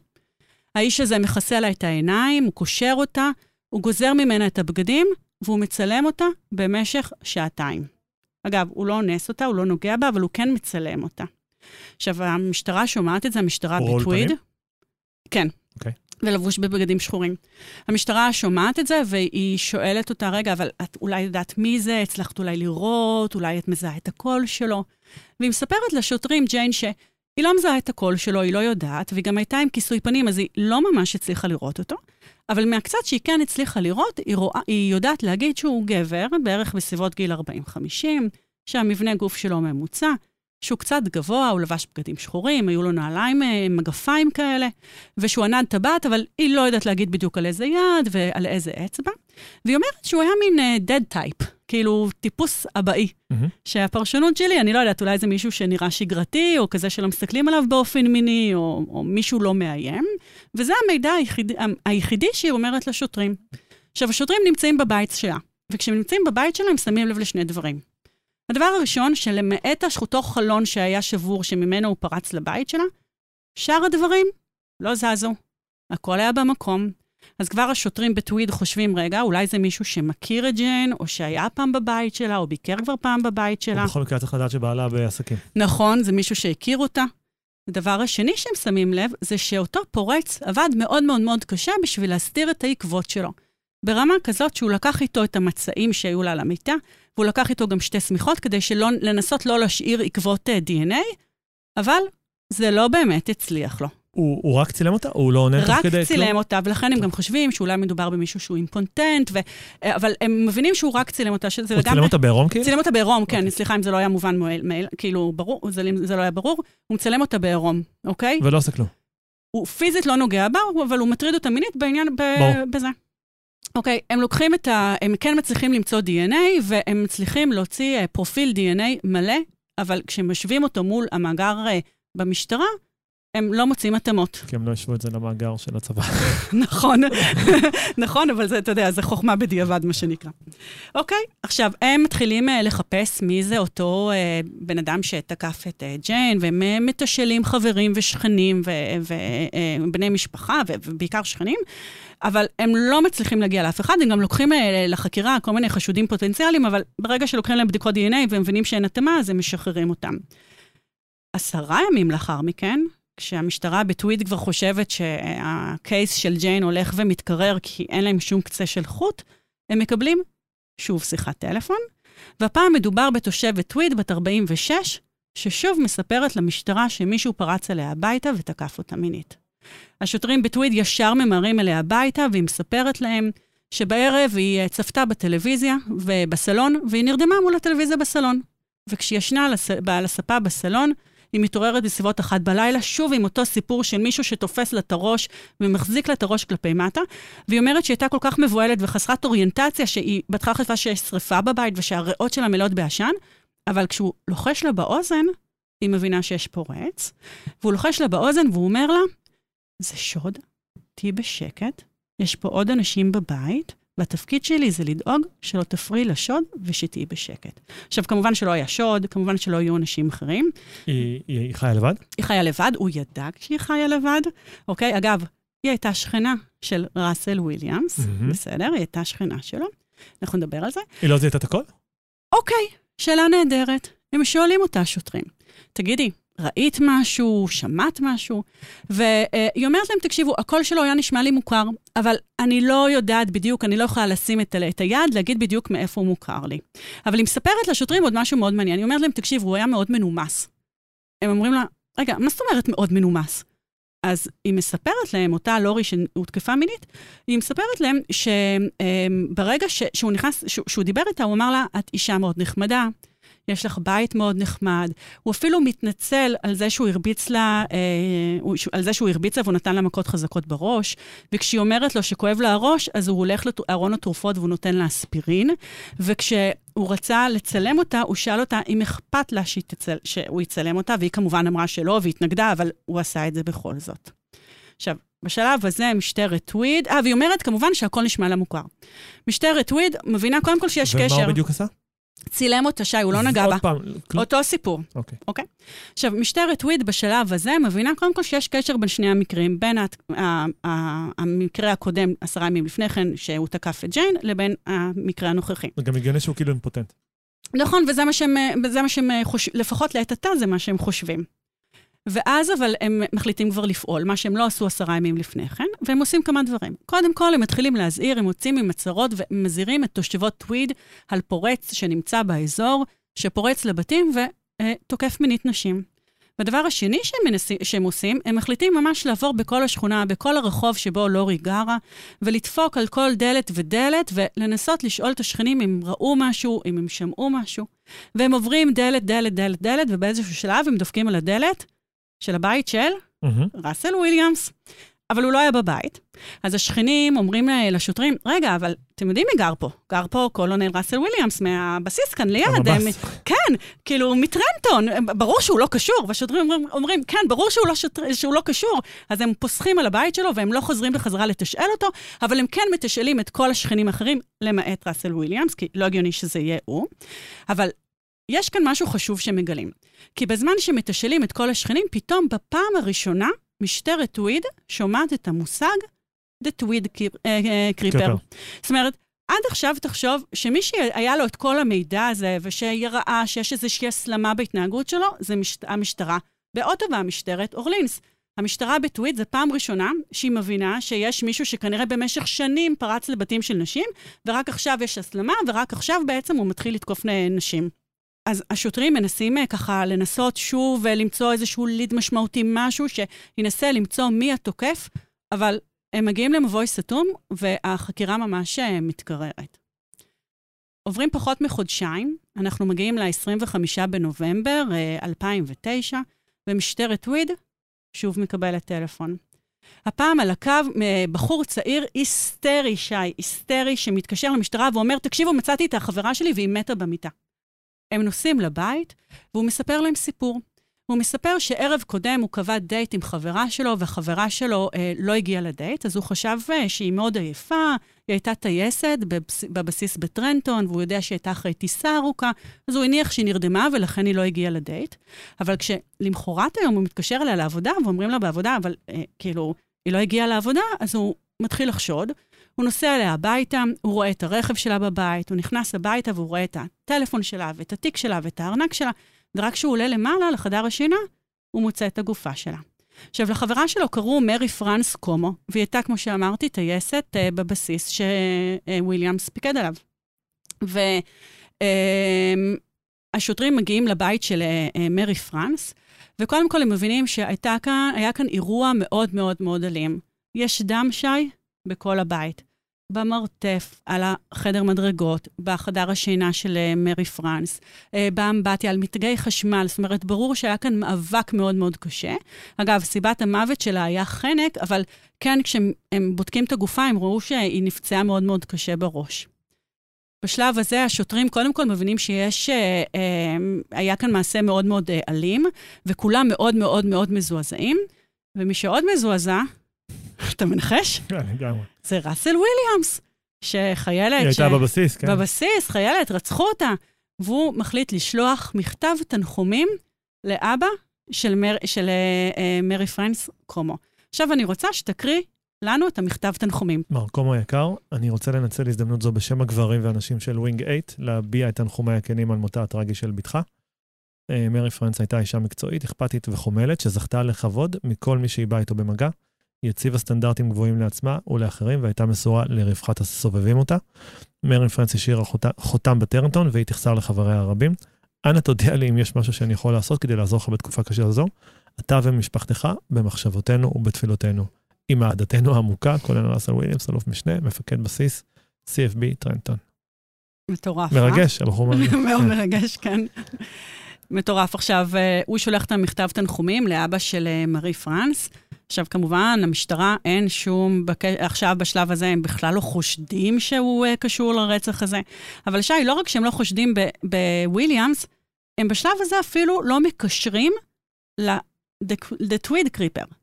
האיש הזה מכסה לה את העיניים, הוא קושר אותה, הוא גוזר ממנה את הבגדים, והוא מצלם אותה במשך שעתיים. אגב, הוא לא אונס אותה, הוא לא נוגע בה, אבל הוא כן מצלם אותה. עכשיו, המשטרה שומעת את זה, המשטרה בטוויד. כן. אוקיי. ולבוש בבגדים שחורים. המשטרה שומעת את זה, והיא שואלת אותה, רגע, אבל את אולי יודעת מי זה? הצלחת אולי לראות? אולי את מזהה את הקול שלו? והיא מספרת לשוטרים, ג'יין, שהיא לא מזהה את הקול שלו, היא לא יודעת, והיא גם הייתה עם כיסוי פנים, אז היא לא ממש הצליחה לראות אותו. אבל מהקצת שהיא כן הצליחה לראות, היא, רואה, היא יודעת להגיד שהוא גבר, בערך בסביבות גיל 40-50, שהמבנה גוף שלו ממוצע, שהוא קצת גבוה, הוא לבש בגדים שחורים, היו לו נעליים, אה, מגפיים כאלה, ושהוא ענד טבעת, אבל היא לא יודעת להגיד בדיוק על איזה יד ועל איזה אצבע. והיא אומרת שהוא היה מין uh, dead type, כאילו טיפוס אבאי. מהמם. שהפרשנות שלי, אני לא יודעת, אולי זה מישהו שנראה שגרתי, או כזה שלא מסתכלים עליו באופן מיני, או, או מישהו לא מאיים, וזה המידע היחיד, היחידי שהיא אומרת לשוטרים. עכשיו, השוטרים נמצאים בבית שלה, וכשהם נמצאים בבית שלה, הם שמים לב לשני דברים. הדבר הראשון, שלמעט אותו חלון שהיה שבור, שממנו הוא פרץ לבית שלה, שאר הדברים לא זזו. הכל היה במקום. אז כבר השוטרים בטוויד חושבים, רגע, אולי זה מישהו שמכיר את ג'ן, או שהיה פעם בבית שלה, או ביקר כבר פעם בבית שלה. בכל מקרה צריך לדעת שבעלה בעסקים. נכון, זה מישהו שהכיר אותה. הדבר השני שהם שמים לב, זה שאותו פורץ עבד מאוד מאוד מאוד קשה בשביל להסתיר את העקבות שלו. ברמה כזאת שהוא לקח איתו את המצעים שהיו לה על המיטה, והוא לקח איתו גם שתי שמיכות כדי שלא, לנסות לא להשאיר עקבות אה, DNA, אבל זה לא באמת הצליח לו. הוא, הוא רק צילם אותה? הוא לא עונה תוך רק כדי צילם כלום? אותה, ולכן הם גם חושבים שאולי מדובר במישהו שהוא אימפונטנט, ו... אה, אבל הם מבינים שהוא רק צילם אותה, שזה הוא צילם אותה בעירום כאילו? צילם אותה בעירום, כן, אוקיי. סליחה אם זה לא היה מובן מאל, כאילו, ברור, זה, זה לא היה ברור, הוא מצלם אותה בעירום, אוקיי? ולא עושה כלום. הוא פיזית לא נוגע בה, אבל הוא מטריד אותה מינית בעניין, ב. בזה. אוקיי, הם לוקחים את ה... הם כן מצליחים למצוא DNA, והם מצליחים להוציא אה, פרופיל DNA מלא, אבל כשהם משווים אותו מול המאגר אה, במשטרה, הם לא מוצאים התאמות. כי הם לא השוו את זה למאגר של הצבא. נכון, נכון, אבל זה, אתה יודע, זה חוכמה בדיעבד, מה שנקרא. אוקיי, עכשיו, הם מתחילים uh, לחפש מי זה אותו uh, בן אדם שתקף את uh, ג'יין, והם מתשאלים חברים ושכנים ובני משפחה, ובעיקר שכנים, אבל הם לא מצליחים להגיע לאף אחד, הם גם לוקחים לחקירה כל מיני חשודים פוטנציאליים, אבל ברגע שלוקחים להם בדיקות DNA והם מבינים שאין התאמה, אז הם משחררים אותם. עשרה ימים לאחר מכן, כשהמשטרה בטוויד כבר חושבת שהקייס של ג'יין הולך ומתקרר כי אין להם שום קצה של חוט, הם מקבלים שוב שיחת טלפון, והפעם מדובר בתושבת טוויד בת 46, ששוב מספרת למשטרה שמישהו פרץ אליה הביתה ותקף אותה מינית. השוטרים בטוויד ישר ממהרים אליה הביתה, והיא מספרת להם שבערב היא אה, צפתה בטלוויזיה ובסלון, והיא נרדמה מול הטלוויזיה בסלון. וכשהיא ישנה על הספה בסלון, היא מתעוררת בסביבות אחת בלילה, שוב עם אותו סיפור של מישהו שתופס לה את הראש ומחזיק לה את הראש כלפי מטה, והיא אומרת שהיא הייתה כל כך מבוהלת וחסרת אוריינטציה, שהיא בהתחלה חשבה שיש שריפה בבית ושהריאות שלה מלאות בעשן, אבל כשהוא לוחש לה באוזן, היא מבינה שיש פורץ, והוא לוחש לה באוזן והוא אומר לה, זה שוד, תהיי בשקט, יש פה עוד אנשים בבית, והתפקיד שלי זה לדאוג שלא תפריעי לשוד ושתהיי בשקט. עכשיו, כמובן שלא היה שוד, כמובן שלא יהיו אנשים אחרים. היא, היא, היא חיה לבד? היא חיה לבד, הוא ידע שהיא חיה לבד, אוקיי? אגב, היא הייתה שכנה של ראסל וויליאמס, מהמם. בסדר? היא הייתה שכנה שלו, אנחנו נדבר על זה. היא לא זיהתה את הכל? אוקיי, שאלה נהדרת. הם שואלים אותה, השוטרים, תגידי, ראית משהו, שמעת משהו? והיא אומרת להם, תקשיבו, הקול שלו היה נשמע לי מוכר, אבל אני לא יודעת בדיוק, אני לא יכולה לשים את, את היד, להגיד בדיוק מאיפה הוא מוכר לי. אבל היא מספרת לשוטרים עוד משהו מאוד מעניין. היא אומרת להם, תקשיבו, הוא היה מאוד מנומס. הם אומרים לה, רגע, מה זאת אומרת מאוד מנומס? אז היא מספרת להם, אותה לורי שהותקפה מינית, היא מספרת להם שברגע ש, שהוא נכנס, שהוא דיבר איתה, הוא אמר לה, את אישה מאוד נחמדה, יש לך בית מאוד נחמד. הוא אפילו מתנצל על זה שהוא הרביץ לה, אה, על זה שהוא הרביץ לה והוא נתן לה מכות חזקות בראש, וכשהיא אומרת לו שכואב לה הראש, אז הוא הולך לארון התרופות והוא נותן לה אספירין, וכשהוא רצה לצלם אותה, הוא שאל אותה אם אכפת לה תצל, שהוא יצלם אותה, והיא כמובן אמרה שלא והתנגדה, אבל הוא עשה את זה בכל זאת. עכשיו, בשלב הזה משטרת טוויד, אה, והיא אומרת כמובן שהכל נשמע לה מוכר. משטרת טוויד מבינה קודם כל שיש ומה קשר. ומה הוא בדיוק עשה? צילם אותה, שי, הוא לא נגע בה. עוד פעם. אותו סיפור, אוקיי. אוקיי? עכשיו, משטרת וויד בשלב הזה מבינה קודם כל שיש קשר בין שני המקרים, בין הת- המקרה הקודם, עשרה ימים לפני כן, שהוא תקף את ג'יין, לבין המקרה הנוכחי. זה גם הגיוני שהוא כאילו אימפוטנט. נכון, וזה מה שהם, וזה מה שהם חושבים, לפחות לעת עתה זה מה שהם חושבים. ואז אבל הם מחליטים כבר לפעול, מה שהם לא עשו עשרה ימים לפני כן, והם עושים כמה דברים. קודם כל, הם מתחילים להזהיר, הם מוצאים עם הצהרות ומזהירים את תושבות טוויד על פורץ שנמצא באזור, שפורץ לבתים ותוקף מינית נשים. והדבר השני שהם, מנסים, שהם עושים, הם מחליטים ממש לעבור בכל השכונה, בכל הרחוב שבו לורי גרה, ולדפוק על כל דלת ודלת, ולנסות לשאול את השכנים אם ראו משהו, אם הם שמעו משהו. והם עוברים דלת, דלת, דלת, דלת, ובאיזשהו שלב הם דופקים על הדלת של הבית של מהמם. ראסל וויליאמס. אבל הוא לא היה בבית. אז השכנים אומרים לשוטרים, רגע, אבל אתם יודעים מי גר פה? גר פה קולונל ראסל וויליאמס מהבסיס כאן ליד. הם- המב"ס. כן, כאילו, מטרנטון, ברור שהוא לא קשור. והשוטרים אומרים, אומרים כן, ברור שהוא לא, שוטר, שהוא לא קשור. אז הם פוסחים על הבית שלו והם לא חוזרים בחזרה לתשאל אותו, אבל הם כן מתשאלים את כל השכנים האחרים, למעט ראסל וויליאמס, כי לא הגיוני שזה יהיה הוא. אבל יש כאן משהו חשוב שמגלים. כי בזמן שמתשאלים את כל השכנים, פתאום בפעם הראשונה, משטרת טוויד שומעת את המושג The Tweed Creeper. קריפר. זאת אומרת, עד עכשיו תחשוב שמי שהיה לו את כל המידע הזה, וראה שיש איזושהי הסלמה בהתנהגות שלו, זה מש... המשטרה באוטובה, משטרת אורלינס. המשטרה בטוויט זה פעם ראשונה שהיא מבינה שיש מישהו שכנראה במשך שנים פרץ לבתים של נשים, ורק עכשיו יש הסלמה, ורק עכשיו בעצם הוא מתחיל לתקוף נשים. אז השוטרים מנסים אה, ככה לנסות שוב ולמצוא איזשהו ליד משמעותי, משהו שינסה למצוא מי התוקף, אבל הם מגיעים למבוי סתום, והחקירה ממש אה, מתקררת. עוברים פחות מחודשיים, אנחנו מגיעים ל-25 בנובמבר אה, 2009, ומשטרת טוויד שוב מקבלת טלפון. הפעם על הקו אה, בחור צעיר היסטרי, שי, היסטרי, שמתקשר למשטרה ואומר, תקשיבו, מצאתי את החברה שלי והיא מתה במיטה. הם נוסעים לבית, והוא מספר להם סיפור. הוא מספר שערב קודם הוא קבע דייט עם חברה שלו, והחברה שלו אה, לא הגיעה לדייט, אז הוא חשב אה, שהיא מאוד עייפה, היא הייתה טייסת בבס, בבסיס בטרנטון, והוא יודע שהיא הייתה אחרי טיסה ארוכה, אז הוא הניח שהיא נרדמה ולכן היא לא הגיעה לדייט. אבל כשלמחרת היום הוא מתקשר אליה לעבודה, ואומרים לה בעבודה, אבל אה, כאילו, היא לא הגיעה לעבודה, אז הוא מתחיל לחשוד. הוא נוסע אליה הביתה, הוא רואה את הרכב שלה בבית, הוא נכנס הביתה והוא רואה את הטלפון שלה ואת התיק שלה ואת הארנק שלה, ורק כשהוא עולה למעלה, לחדר השינה, הוא מוצא את הגופה שלה. עכשיו, לחברה שלו קראו מרי פרנס קומו, והיא הייתה, כמו שאמרתי, טייסת uh, בבסיס שוויליאמס פיקד עליו. והשוטרים uh, מגיעים לבית של uh, מרי פרנס, וקודם כל הם מבינים שהיה כאן, כאן אירוע מאוד מאוד מאוד אלים. יש דם, שי, בכל הבית. במרתף, על החדר מדרגות, בחדר השינה של uh, מרי פרנס, uh, באמבטיה, על מתגי חשמל. זאת אומרת, ברור שהיה כאן מאבק מאוד מאוד קשה. אגב, סיבת המוות שלה היה חנק, אבל כן, כשהם בודקים את הגופה, הם ראו שהיא נפצעה מאוד מאוד קשה בראש. בשלב הזה השוטרים קודם כל מבינים שיש, אה, אה, היה כאן מעשה מאוד מאוד אה, אלים, וכולם מאוד מאוד מאוד מזועזעים, ומי שעוד מזועזע, אתה מנחש? כן, לגמרי. זה ראסל וויליאמס, שחיילת... היא הייתה בבסיס, כן. בבסיס, חיילת, רצחו אותה. והוא מחליט לשלוח מכתב תנחומים לאבא של, מר, של uh, uh, מרי פרנס קומו. עכשיו אני רוצה שתקריא לנו את המכתב תנחומים. מר קומו יקר, אני רוצה לנצל הזדמנות זו בשם הגברים והנשים של Wing 8, להביע את תנחומי הכנים על מותה הטרגי של בתך. אה, מרי פרנס הייתה אישה מקצועית, אכפתית וחומלת, שזכתה לכבוד מכל מי שהיא באה איתו במגע. היא הציבה סטנדרטים גבוהים לעצמה ולאחרים, והייתה מסורה לרווחת הסובבים אותה. מרי פרנס השאירה חותם בטרנטון, והיא תחסר לחבריה הרבים. אנא תודיע לי אם יש משהו שאני יכול לעשות כדי לעזור לך בתקופה קשה זו. אתה ומשפחתך במחשבותינו ובתפילותינו. עם אהדתנו העמוקה, כולל ראסל וויליאמס, אלוף משנה, מפקד בסיס, CFB טרנטון. מטורף, אה? מרגש, הבחור מרגש. מאוד מרגש, כן. מטורף. עכשיו, אה, הוא שולח את המכתב תנחומים לאבא של אה, מארי פרנס. עכשיו, כמובן, המשטרה אין שום, בק... עכשיו בשלב הזה הם בכלל לא חושדים שהוא uh, קשור לרצח הזה. אבל שי, לא רק שהם לא חושדים בוויליאמס, הם בשלב הזה אפילו לא מקשרים Tweed Creeper,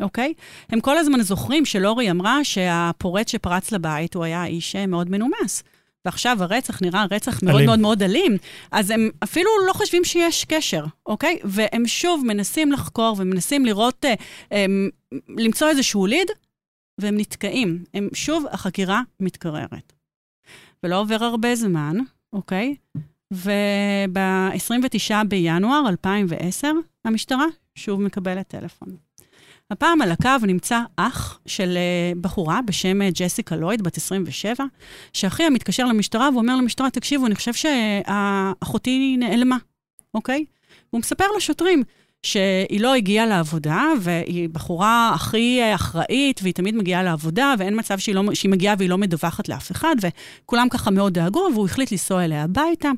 אוקיי? הם כל הזמן זוכרים שלורי אמרה שהפורץ שפרץ לבית הוא היה איש מאוד מנומס. ועכשיו הרצח נראה רצח מאוד אלים. מאוד מאוד אלים, אז הם אפילו לא חושבים שיש קשר, אוקיי? והם שוב מנסים לחקור ומנסים לראות, אה, אה, למצוא איזשהו ליד, והם נתקעים. הם שוב, החקירה מתקררת. ולא עובר הרבה זמן, אוקיי? וב-29 בינואר 2010, המשטרה שוב מקבלת טלפון. הפעם על הקו נמצא אח של אה, בחורה בשם אה, ג'סיקה לויד, בת 27, שאחיה מתקשר למשטרה ואומר למשטרה, תקשיבו, אני חושב שאחותי נעלמה, אוקיי? והוא מספר לשוטרים, שהיא לא הגיעה לעבודה, והיא בחורה הכי אחראית, והיא תמיד מגיעה לעבודה, ואין מצב שהיא, לא, שהיא מגיעה והיא לא מדווחת לאף אחד, וכולם ככה מאוד דאגו, והוא החליט לנסוע אליה הביתה.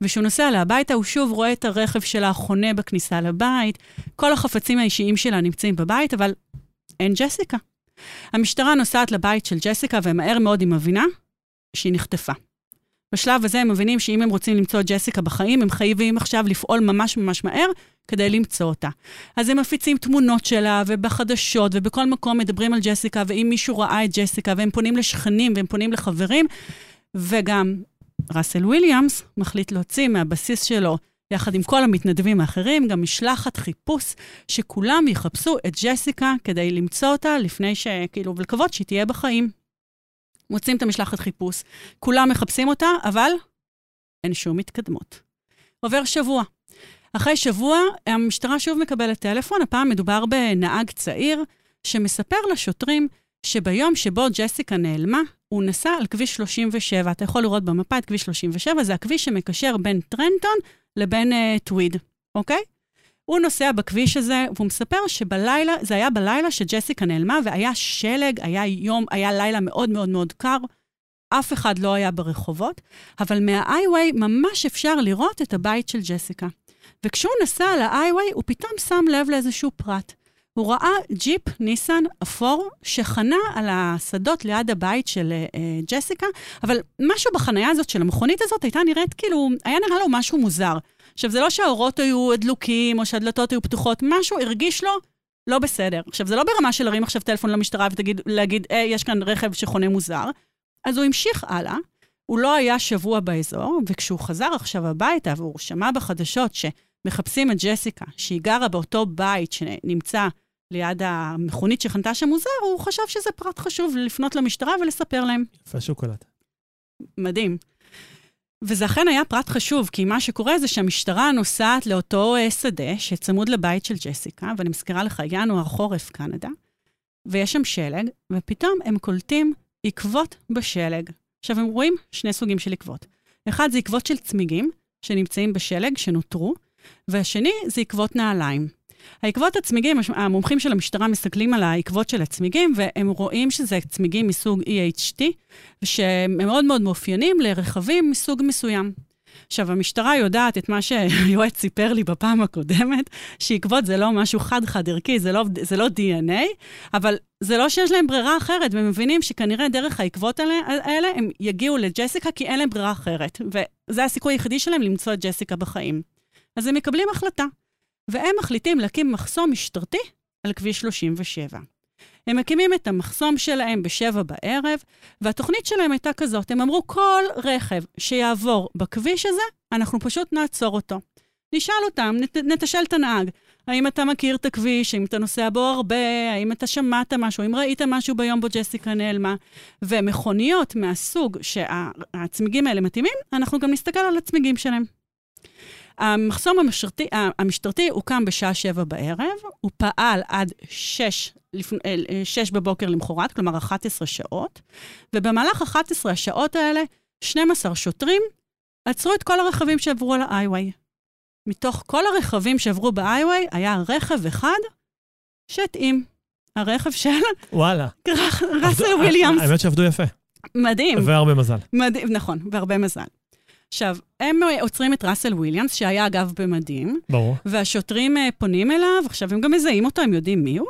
וכשהוא נוסע אליה הביתה, הוא שוב רואה את הרכב שלה חונה בכניסה לבית, כל החפצים האישיים שלה נמצאים בבית, אבל אין ג'סיקה. המשטרה נוסעת לבית של ג'סיקה, ומהר מאוד היא מבינה שהיא נחטפה. בשלב הזה הם מבינים שאם הם רוצים למצוא את ג'סיקה בחיים, הם חייבים עכשיו לפעול ממש ממש מהר כדי למצוא אותה. אז הם מפיצים תמונות שלה, ובחדשות, ובכל מקום מדברים על ג'סיקה, ואם מישהו ראה את ג'סיקה, והם פונים לשכנים, והם פונים לחברים, וגם ראסל וויליאמס מחליט להוציא מהבסיס שלו, יחד עם כל המתנדבים האחרים, גם משלחת חיפוש, שכולם יחפשו את ג'סיקה כדי למצוא אותה לפני ש... כאילו, ולקוות שהיא תהיה בחיים. מוצאים את המשלחת חיפוש, כולם מחפשים אותה, אבל אין שום התקדמות. עובר שבוע. אחרי שבוע, המשטרה שוב מקבלת טלפון, הפעם מדובר בנהג צעיר, שמספר לשוטרים שביום שבו ג'סיקה נעלמה, הוא נסע על כביש 37. אתה יכול לראות במפה את כביש 37, זה הכביש שמקשר בין טרנטון לבין uh, טוויד, אוקיי? הוא נוסע בכביש הזה, והוא מספר שבלילה, זה היה בלילה שג'סיקה נעלמה, והיה שלג, היה יום, היה לילה מאוד מאוד מאוד קר. אף אחד לא היה ברחובות, אבל מהאיי-ווי ממש אפשר לראות את הבית של ג'סיקה. וכשהוא נסע על האיי-ווי, הוא פתאום שם לב לאיזשהו פרט. הוא ראה ג'יפ ניסן אפור שחנה על השדות ליד הבית של uh, ג'סיקה, אבל משהו בחנייה הזאת של המכונית הזאת הייתה נראית כאילו, היה נראה לו משהו מוזר. עכשיו, זה לא שהאורות היו דלוקים או שהדלתות היו פתוחות, משהו הרגיש לו לא בסדר. עכשיו, זה לא ברמה של להרים עכשיו טלפון למשטרה ולהגיד, אה, יש כאן רכב שחונה מוזר. אז הוא המשיך הלאה, הוא לא היה שבוע באזור, וכשהוא חזר עכשיו הביתה והוא שמע בחדשות שמחפשים את ג'סיקה, שהיא גרה באותו בית שנמצא ליד המכונית שחנתה שם מוזר, הוא חשב שזה פרט חשוב לפנות למשטרה ולספר להם. יפה שוקולד. מדהים. וזה אכן היה פרט חשוב, כי מה שקורה זה שהמשטרה נוסעת לאותו אה, שדה שצמוד לבית של ג'סיקה, ואני מזכירה לך, ינואר חורף קנדה, ויש שם שלג, ופתאום הם קולטים עקבות בשלג. עכשיו, הם רואים שני סוגים של עקבות. אחד זה עקבות של צמיגים, שנמצאים בשלג, שנותרו, והשני זה עקבות נעליים. העקבות הצמיגים, המומחים של המשטרה מסתכלים על העקבות של הצמיגים, והם רואים שזה צמיגים מסוג EHT, שהם מאוד מאוד מאופיינים לרכבים מסוג מסוים. עכשיו, המשטרה יודעת את מה שהיועץ סיפר לי בפעם הקודמת, שעקבות זה לא משהו חד-חד ערכי, זה לא, זה לא DNA, אבל זה לא שיש להם ברירה אחרת, והם מבינים שכנראה דרך העקבות האלה, הם יגיעו לג'סיקה כי אין להם ברירה אחרת, וזה הסיכוי היחידי שלהם למצוא את ג'סיקה בחיים. אז הם מקבלים החלטה. והם מחליטים להקים מחסום משטרתי על כביש 37. הם מקימים את המחסום שלהם בשבע בערב, והתוכנית שלהם הייתה כזאת, הם אמרו, כל רכב שיעבור בכביש הזה, אנחנו פשוט נעצור אותו. נשאל אותם, נת, נתשאל את הנהג, האם אתה מכיר את הכביש, האם אתה נוסע בו הרבה, האם אתה שמעת משהו, האם ראית משהו ביום בו ג'סיקה נעלמה. ומכוניות מהסוג שהצמיגים האלה מתאימים, אנחנו גם נסתכל על הצמיגים שלהם. המחסום המשטרתי, המשטרתי הוקם בשעה שבע בערב, הוא פעל עד שש, לפ... אה, שש בבוקר למחרת, כלומר 11 שעות, ובמהלך 11 השעות האלה, 12 שוטרים עצרו את כל הרכבים שעברו על ה-iWay. מתוך כל הרכבים שעברו ב-iWay, היה רכב אחד שהתאים. הרכב של... וואלה. ראסל וויליאמס. האמת שעבדו יפה. מדהים. והרבה מזל. מדהים, נכון, והרבה מזל. עכשיו, הם עוצרים את ראסל וויליאמס, שהיה אגב במדים. ברור. והשוטרים אה, פונים אליו, עכשיו הם גם מזהים אותו, הם יודעים מי הוא.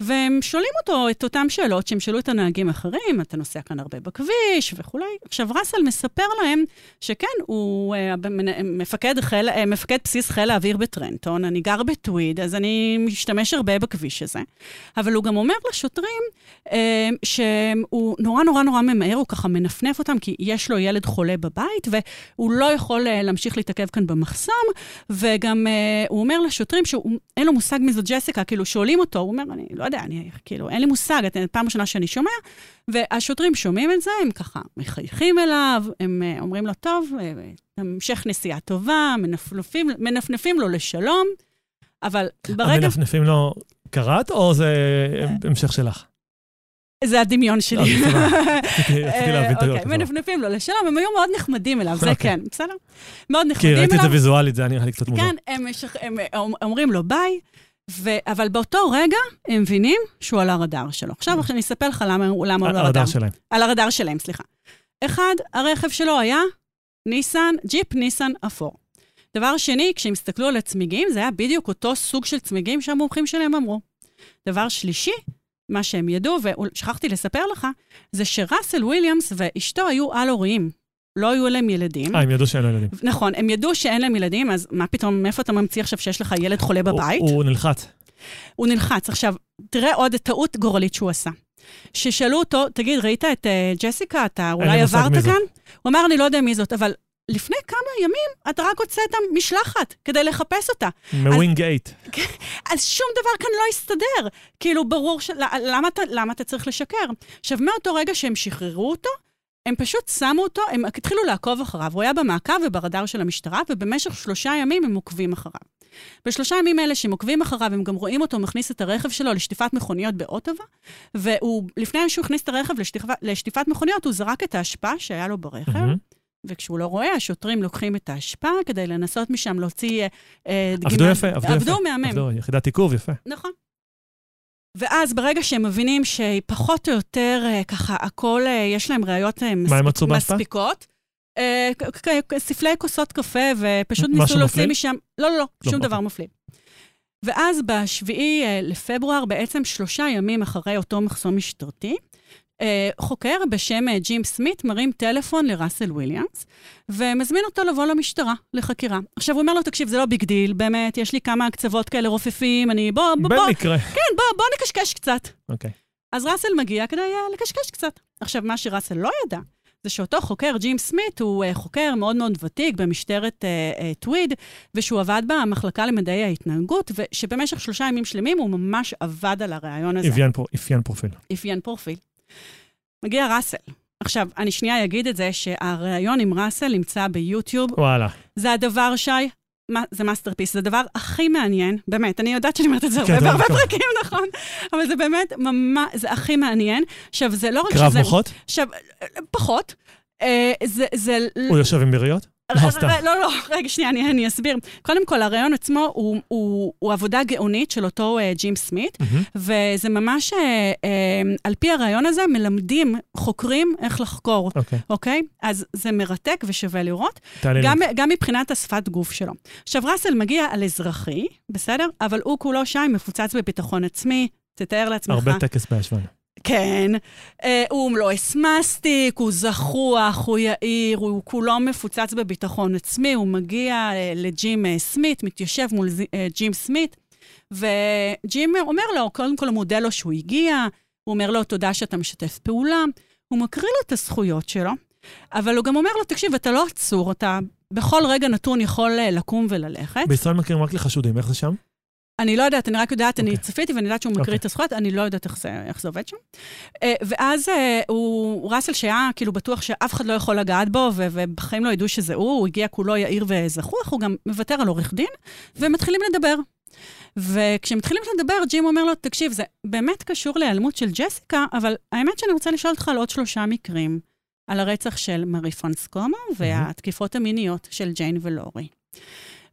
והם שואלים אותו את אותן שאלות שהם שאלו את הנהגים האחרים, אתה נוסע כאן הרבה בכביש וכולי. עכשיו, ראסל מספר להם שכן, הוא uh, מפקד, חיל, uh, מפקד בסיס חיל האוויר בטרנטון, אני גר בטוויד, אז אני משתמש הרבה בכביש הזה. אבל הוא גם אומר לשוטרים uh, שהוא נורא נורא נורא ממהר, הוא ככה מנפנף אותם, כי יש לו ילד חולה בבית, והוא לא יכול uh, להמשיך להתעכב כאן במחסום, וגם uh, הוא אומר לשוטרים שאין לו מושג מי זו ג'סיקה, כאילו שואלים אותו, הוא אומר, אני לא יודע, אני כאילו, אין לי מושג, את פעם ראשונה שאני שומע, והשוטרים שומעים את זה, הם ככה מחייכים אליו, הם uh, אומרים לו, טוב, uh, המשך נסיעה טובה, מנפנפים, מנפנפים לו לשלום, אבל ברגע... המנפנפים לו קראת, או זה המשך שלך? זה הדמיון שלי. אה, רציתי להבין את אוקיי, מנפנפים לו לשלום, הם היו מאוד נחמדים אליו, זה אוקיי. כן, בסדר? מאוד נחמדים אליו. כי ראיתי את זה ויזואלית, זה היה נראה לי קצת מוזר. כן, הם אומרים לו ביי, ו... אבל באותו רגע הם מבינים שהוא על הרדאר שלו. עכשיו אני אספר לך למה, הוא על הרדאר שלהם. על הרדאר שלהם, סליחה. אחד, הרכב שלו היה ניסן, ג'יפ ניסן אפור. דבר שני, כשהם הסתכלו על הצמיגים, זה היה בדיוק אותו סוג של צמיגים שהמומחים שלהם אמרו. דבר שלישי, מה שהם ידעו, ושכחתי לספר לך, זה שראסל וויליאמס ואשתו היו על-הוריים. לא היו להם ילדים. אה, הם ידעו שאין להם ילדים. נכון, הם ידעו שאין להם ילדים, אז מה פתאום, מאיפה אתה ממציא עכשיו שיש לך ילד חולה בבית? הוא, הוא נלחץ. הוא נלחץ. עכשיו, תראה עוד טעות גורלית שהוא עשה. ששאלו אותו, תגיד, ראית את uh, ג'סיקה? אתה אולי עברת כאן? הוא אמר, אני לא יודע מי זאת, אבל לפני כמה ימים אתה רק הוצאת משלחת כדי לחפש אותה. מווינג אייט. אז שום דבר כאן לא הסתדר. כאילו, ברור, ש... למה, אתה, למה אתה צריך לשקר? עכשיו, מאותו רגע שהם שחררו אותו, הם פשוט שמו אותו, הם התחילו לעקוב אחריו. הוא היה במעקב וברדאר של המשטרה, ובמשך שלושה ימים הם עוקבים אחריו. בשלושה ימים האלה שהם עוקבים אחריו, הם גם רואים אותו מכניס את הרכב שלו לשטיפת מכוניות באוטובה, ולפני שהוא הכניס את הרכב לשטיפ... לשטיפת מכוניות, הוא זרק את האשפה שהיה לו ברכב. Mm-hmm. וכשהוא לא רואה, השוטרים לוקחים את האשפה כדי לנסות משם להוציא אה, דגימה. עבדו יפה, עבדו יפה. עבדו מהמם. עבדו, יחידת עיכוב, יפה. נכון. ואז ברגע שהם מבינים שפחות או יותר, אה, ככה, הכל, אה, יש להם ראיות אה, מספיק, מספיקות, ספלי כוסות קפה, ופשוט ניסו להוציא משם... לא, לא, לא, שום לא דבר מפליא. ואז בשביעי לפברואר, בעצם שלושה ימים אחרי אותו מחסום משטרתי, חוקר בשם ג'ים סמית מרים טלפון לראסל וויליאמס, ומזמין אותו לבוא למשטרה לחקירה. עכשיו, הוא אומר לו, תקשיב, זה לא big deal, באמת, יש לי כמה קצוות כאלה רופפים, אני... בוא, בוא, בוא... במקרה. כן, בוא, בוא נקשקש קצת. אוקיי. Okay. אז ראסל מגיע כדי uh, לקשקש קצת. עכשיו, מה שראסל לא ידע, זה שאותו חוקר, ג'ים סמית, הוא uh, חוקר מאוד מאוד ותיק במשטרת uh, uh, טוויד, ושהוא עבד במחלקה למדעי ההתנהגות, ושבמשך שלושה ימים שלמים הוא ממש עבד על הרעיון הזה. אפיין, פר, אפיין פרופיל. אפיין פרופיל. מגיע ראסל. עכשיו, אני שנייה אגיד את זה, שהריאיון עם ראסל נמצא ביוטיוב. וואלה. זה הדבר, שי, מה, זה masterpiece, זה הדבר הכי מעניין, באמת, אני יודעת שאני אומרת את זה הרבה בהרבה פרקים, נכון? אבל זה באמת ממש, זה הכי מעניין. עכשיו, זה לא רק שזה... קרב מוחות? עכשיו, פחות. אה, זה, זה... הוא יושב עם ביריות? לא, סתם. לא, לא, רגע, שנייה, אני, אני אסביר. קודם כל, הרעיון עצמו הוא, הוא, הוא עבודה גאונית של אותו uh, ג'ים סמית, mm-hmm. וזה ממש, uh, uh, על פי הרעיון הזה, מלמדים חוקרים איך לחקור, אוקיי? Okay. Okay? אז זה מרתק ושווה לראות. גם, גם מבחינת השפת גוף שלו. עכשיו, ראסל מגיע על אזרחי, בסדר? אבל הוא כולו שי מפוצץ בביטחון עצמי, תתאר לעצמך. הרבה טקס בהשוואה. כן, אה, הוא לא אסמסטיק, הוא זחוח, הוא יאיר, הוא כולו מפוצץ בביטחון עצמי, הוא מגיע אה, לג'ים אה, סמית, מתיישב מול ג'ים סמית, וג'ים אומר לו, קודם כל הוא מודה לו שהוא הגיע, הוא אומר לו, תודה שאתה משתף פעולה, הוא מקריא לו את הזכויות שלו, אבל הוא גם אומר לו, תקשיב, אתה לא עצור, אתה בכל רגע נתון יכול לקום וללכת. בישראל מכירים רק לחשודים, איך זה שם? אני לא יודעת, אני רק יודעת, אני אוקיי. צפיתי ואני יודעת שהוא מקריא אוקיי. את הזכויות, אני לא יודעת איך זה, איך זה עובד שם. אה, ואז אה, הוא, ראסל שהיה כאילו בטוח שאף אחד לא יכול לגעת בו, ובחיים לא ידעו שזה הוא, הוא הגיע כולו יאיר וזחוח, הוא גם מוותר על עורך דין, ומתחילים לדבר. וכשמתחילים לדבר, ג'ים אומר לו, תקשיב, זה באמת קשור להיעלמות של ג'סיקה, אבל האמת שאני רוצה לשאול אותך על עוד שלושה מקרים, על הרצח של מארי פרנסקומו והתקיפות המיניות של ג'יין ולורי.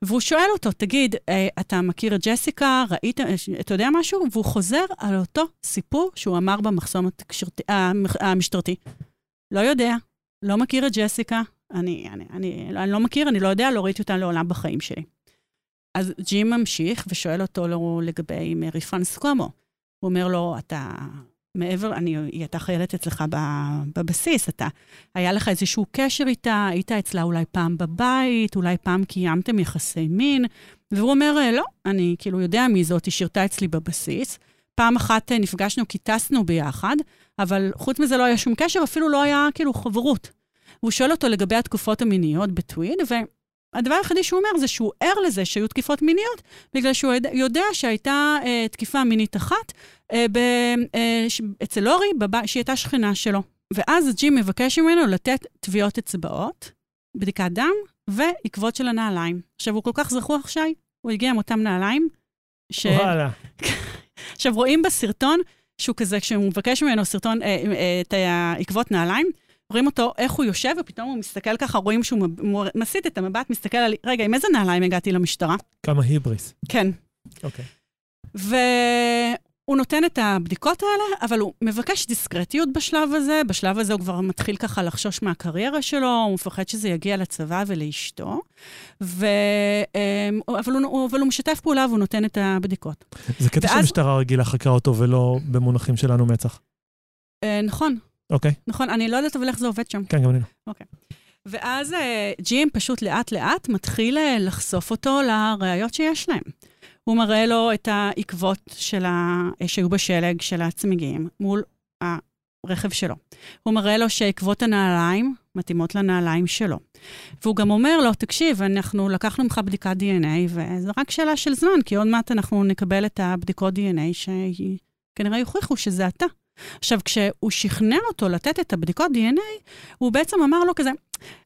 והוא שואל אותו, תגיד, אה, אתה מכיר את ג'סיקה? ראית, אה, אתה יודע משהו? והוא חוזר על אותו סיפור שהוא אמר במחסום התקשורתי, המח- המשטרתי. לא יודע, לא מכיר את ג'סיקה, אני, אני, אני, אני לא מכיר, אני לא יודע, לא ראיתי אותה לעולם בחיים שלי. אז ג'ים ממשיך ושואל אותו לגבי מרי פרנסקומו. הוא אומר לו, אתה מעבר, אני, היא הייתה חיילת אצלך בבסיס, אתה, היה לך איזשהו קשר איתה, היית אצלה אולי פעם בבית, אולי פעם קיימתם יחסי מין, והוא אומר, "אה, לא, אני כאילו יודע מי זאת, היא שירתה אצלי בבסיס. פעם אחת אה, נפגשנו כי טסנו ביחד, אבל חוץ מזה לא היה שום קשר, אפילו לא היה כאילו חברות. והוא שואל אותו לגבי התקופות המיניות בטוויד, והדבר היחידי שהוא אומר זה שהוא ער לזה שהיו תקיפות מיניות, בגלל שהוא יודע שהייתה אה, תקיפה מינית אחת אה, ב, אה, ש, אצל לורי, בב... שהיא הייתה שכנה שלו. ואז ג'ים מבקש ממנו לתת טביעות אצבעות, בדיקת דם ועקבות של הנעליים. עכשיו, הוא כל כך זחוח, שי, הוא הגיע עם אותם נעליים, ש... וואלה. עכשיו, רואים בסרטון שהוא כזה, כשהוא מבקש ממנו סרטון, אה, אה, את העקבות נעליים, רואים אותו, איך הוא יושב, ופתאום הוא מסתכל ככה, רואים שהוא מסיט את המבט, מסתכל על, רגע, עם איזה נעליים הגעתי למשטרה? כמה היבריס. כן. אוקיי. והוא נותן את הבדיקות האלה, אבל הוא מבקש דיסקרטיות בשלב הזה. בשלב הזה הוא כבר מתחיל ככה לחשוש מהקריירה שלו, הוא מפחד שזה יגיע לצבא ולאשתו. ו... אמ, אבל, הוא, אבל הוא משתף פעולה והוא נותן את הבדיקות. זה קטע ואז- שהמשטרה רגילה חקרה אותו ולא במונחים שלנו מצח. אה, נכון, אוקיי, נכון, אני לא יודעת אבל איך זה עובד שם. כן, גם אני לא. ואז אה, ג'ים פשוט לאט-לאט מתחיל אה, לחשוף אותו לראיות שיש להם. הוא מראה לו את העקבות של ה... שהיו בשלג של הצמיגים מול הרכב שלו. הוא מראה לו שעקבות הנעליים מתאימות לנעליים שלו. והוא גם אומר לו, תקשיב, אנחנו לקחנו ממך בדיקת DNA, וזו רק שאלה של זמן, כי עוד מעט אנחנו נקבל את הבדיקות DNA שכנראה יוכיחו שזה אתה. עכשיו, כשהוא שכנע אותו לתת את הבדיקות DNA, הוא בעצם אמר לו כזה,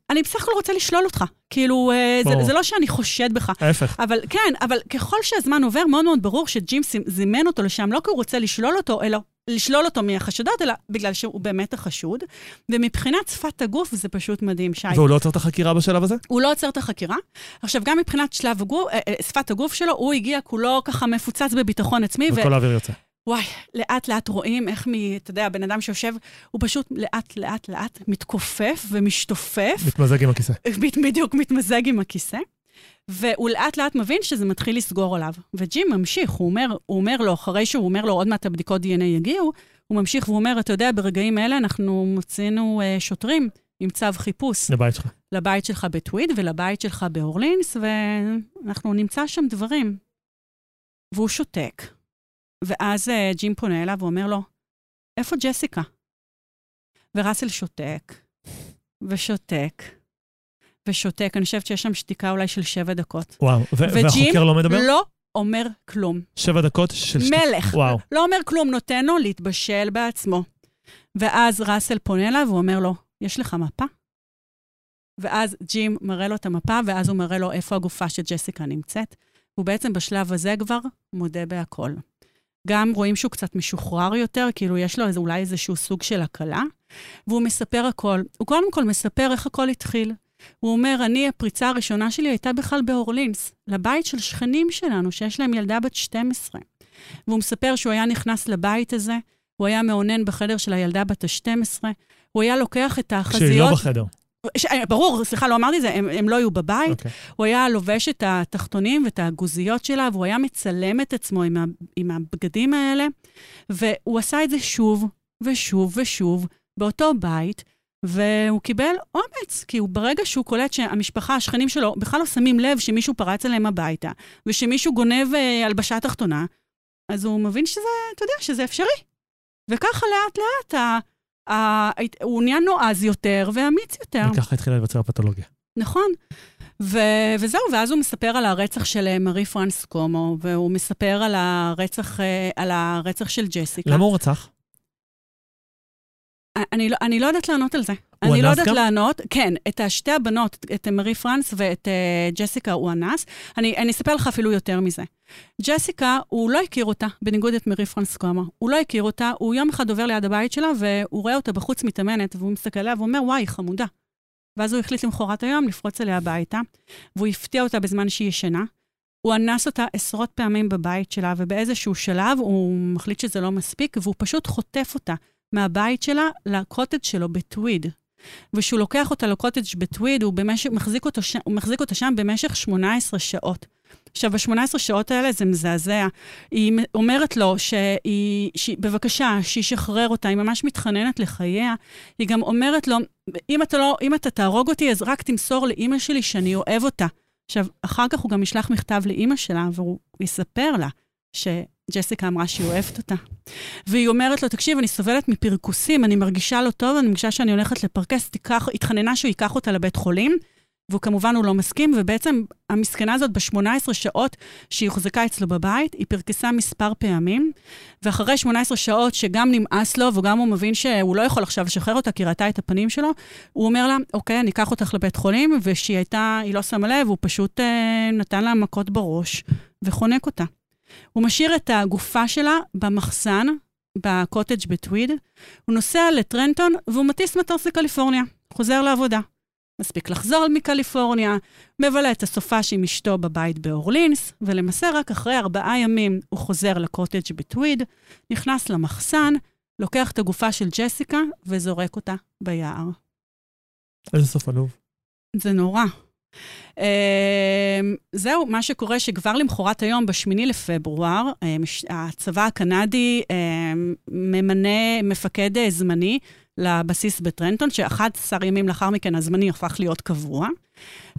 אני בסך הכל רוצה לשלול אותך. כאילו, אה, זה. זה לא שאני חושד בך. ההפך. אבל כן, אבל ככל שהזמן עובר, מאוד מאוד ברור שג'ים זימן אותו לשם, לא כי הוא רוצה לשלול אותו, אלא לשלול אותו מהחשדות, אלא בגלל שהוא באמת החשוד. ומבחינת שפת הגוף זה פשוט מדהים, שי. והוא לא עוצר את החקירה בשלב הזה? הוא לא עוצר את החקירה. עכשיו, גם מבחינת שלב הגוף, אה, אה, שפת הגוף שלו, הוא הגיע כולו ככה מפוצץ בביטחון עצמי, ו... וכל האוויר יוצא. וואי, לאט לאט רואים איך מ... אתה יודע, בן אדם שיושב, הוא פשוט לאט לאט לאט מתכופף ומשתופף, מתמזג עם הכיסא. בדיוק מתמזג עם הכיסא, והוא לאט לאט מבין שזה מתחיל לסגור עליו. וג'ים ממשיך, הוא אומר, הוא אומר לו, אחרי שהוא אומר לו, עוד מעט הבדיקות DNA יגיעו, הוא ממשיך והוא אומר, אתה יודע, ברגעים האלה אנחנו מוצאנו uh, שוטרים עם צו חיפוש לבית שלך. לבית שלך בטוויד ולבית שלך באורלינס, ואנחנו נמצא שם דברים. והוא שותק. ואז uh, ג'ים פונה אליו ואומר לו, איפה ג'סיקה? וראסל שותק, ושותק, ושותק. אני חושבת שיש שם שתיקה אולי של שבע דקות. וואו. ו- והחוקר לא מדבר? לא אומר כלום. שבע דקות של שתי... מלך. וואו. לא אומר כלום, נותן לו להתבשל בעצמו. ואז ראסל פונה אליו ואומר לו, יש לך מפה? ואז ג'ים מראה לו את המפה, ואז הוא מראה לו איפה הגופה של ג'סיקה נמצאת. הוא בעצם בשלב הזה כבר מודה בהכל. גם רואים שהוא קצת משוחרר יותר, כאילו יש לו איזה, אולי איזשהו סוג של הקלה, והוא מספר הכל. הוא קודם כל מספר איך הכל התחיל. הוא אומר, אני, הפריצה הראשונה שלי הייתה בכלל באורלינס, לבית של שכנים שלנו, שיש להם ילדה בת 12. והוא מספר שהוא היה נכנס לבית הזה, הוא היה מאונן בחדר של הילדה בת ה-12, הוא היה לוקח את החזיות... כשהיא לא בחדר. ש... ברור, סליחה, לא אמרתי את זה, הם, הם לא היו בבית. אוקיי. הוא היה לובש את התחתונים ואת הגוזיות שלה, והוא היה מצלם את עצמו עם, ה, עם הבגדים האלה, והוא עשה את זה שוב ושוב ושוב באותו בית, והוא קיבל אומץ, כי הוא ברגע שהוא קולט שהמשפחה, השכנים שלו, בכלל לא שמים לב שמישהו פרץ אליהם הביתה, ושמישהו גונב אה, הלבשה תחתונה, אז הוא מבין שזה, אתה יודע, שזה אפשרי. וככה לאט-לאט הוא נהיה נועז יותר ואמיץ יותר. וככה התחילה להיווצר הפתולוגיה. נכון. ו- וזהו, ואז הוא מספר על הרצח של אה, מארי פרנס קומו, והוא מספר על הרצח, אה, על הרצח של ג'סיקה. למה הוא רצח? אני לא, אני לא יודעת לענות על זה. אני לא יודעת גם? לענות. כן, את שתי הבנות, את מארי פרנס ואת uh, ג'סיקה, הוא אנס. אני, אני אספר לך אפילו יותר מזה. ג'סיקה, הוא לא הכיר אותה, בניגוד את מארי פרנס קומה. הוא לא הכיר אותה, הוא יום אחד עובר ליד הבית שלה, והוא רואה אותה בחוץ מתאמנת, והוא מסתכל עליה ואומר, וואי, חמודה. ואז הוא החליט למחרת היום לפרוץ אליה הביתה, והוא הפתיע אותה בזמן שהיא ישנה. הוא אנס אותה עשרות פעמים בבית שלה, ובאיזשהו שלב הוא מחליט שזה לא מספיק, והוא פשוט חוטף אותה מהבית שלה לקוטג' שלו בטוויד. וכשהוא לוקח אותה לקוטג' בטוויד, הוא, במשך, מחזיק אותו ש... הוא מחזיק אותה שם במשך 18 שעות. עכשיו, ב-18 שעות האלה זה מזעזע. היא אומרת לו שהיא, שהיא, בבקשה, שישחרר אותה, היא ממש מתחננת לחייה. היא גם אומרת לו, אם אתה, לא, אם אתה תהרוג אותי, אז רק תמסור לאימא שלי שאני אוהב אותה. עכשיו, אחר כך הוא גם ישלח מכתב לאימא שלה, והוא יספר לה שג'סיקה אמרה שהיא אוהבת אותה. והיא אומרת לו, תקשיב, אני סובלת מפרכוסים, אני מרגישה לא טוב, אני מרגישה שאני הולכת לפרכס, תיקח, התחננה שהוא ייקח אותה לבית חולים, והוא כמובן, הוא לא מסכים, ובעצם המסכנה הזאת, ב-18 שעות שהיא הוחזקה אצלו בבית, היא פרכסה מספר פעמים, ואחרי 18 שעות שגם נמאס לו, וגם הוא מבין שהוא לא יכול עכשיו לשחרר אותה, כי ראתה את הפנים שלו, הוא אומר לה, אוקיי, אני אקח אותך לבית חולים, ושהיא הייתה, היא לא שמה לב, הוא פשוט אה, נתן לה מכות בראש, וחונק אותה. הוא משאיר את הגופה שלה במחסן, בקוטג' בטוויד, הוא נוסע לטרנטון והוא מטיס מטוס לקליפורניה, חוזר לעבודה. מספיק לחזור מקליפורניה, מבלה את הסופש עם אשתו בבית באורלינס, ולמעשה רק אחרי ארבעה ימים הוא חוזר לקוטג' בטוויד, נכנס למחסן, לוקח את הגופה של ג'סיקה וזורק אותה ביער. איזה סוף עלוב. זה נורא. Uh, זהו, מה שקורה שכבר למחרת היום, ב-8 לפברואר, uh, הצבא הקנדי uh, ממנה מפקד uh, זמני לבסיס בטרנטון, ש-11 ימים לאחר מכן הזמני הפך להיות קבוע.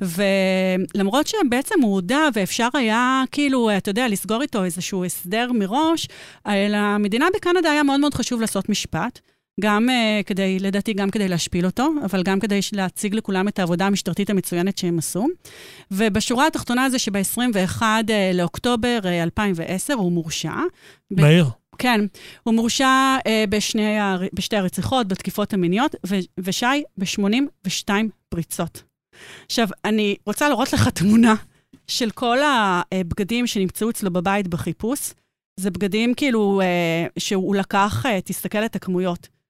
ולמרות שבעצם הוא הודע ואפשר היה כאילו, אתה יודע, לסגור איתו איזשהו הסדר מראש, למדינה בקנדה היה מאוד מאוד חשוב לעשות משפט. גם uh, כדי, לדעתי, גם כדי להשפיל אותו, אבל גם כדי להציג לכולם את העבודה המשטרתית המצוינת שהם עשו. ובשורה התחתונה זה שב-21 uh, לאוקטובר uh, 2010 הוא מורשע. מהיר. כן, הוא מורשע uh, בשני, בשתי הרציחות, בתקיפות המיניות, ו- ושי, ב-82 פריצות. עכשיו, אני רוצה לראות לך תמונה של כל הבגדים שנמצאו אצלו בבית בחיפוש. זה בגדים כאילו uh, שהוא לקח, uh, תסתכל את הכמויות.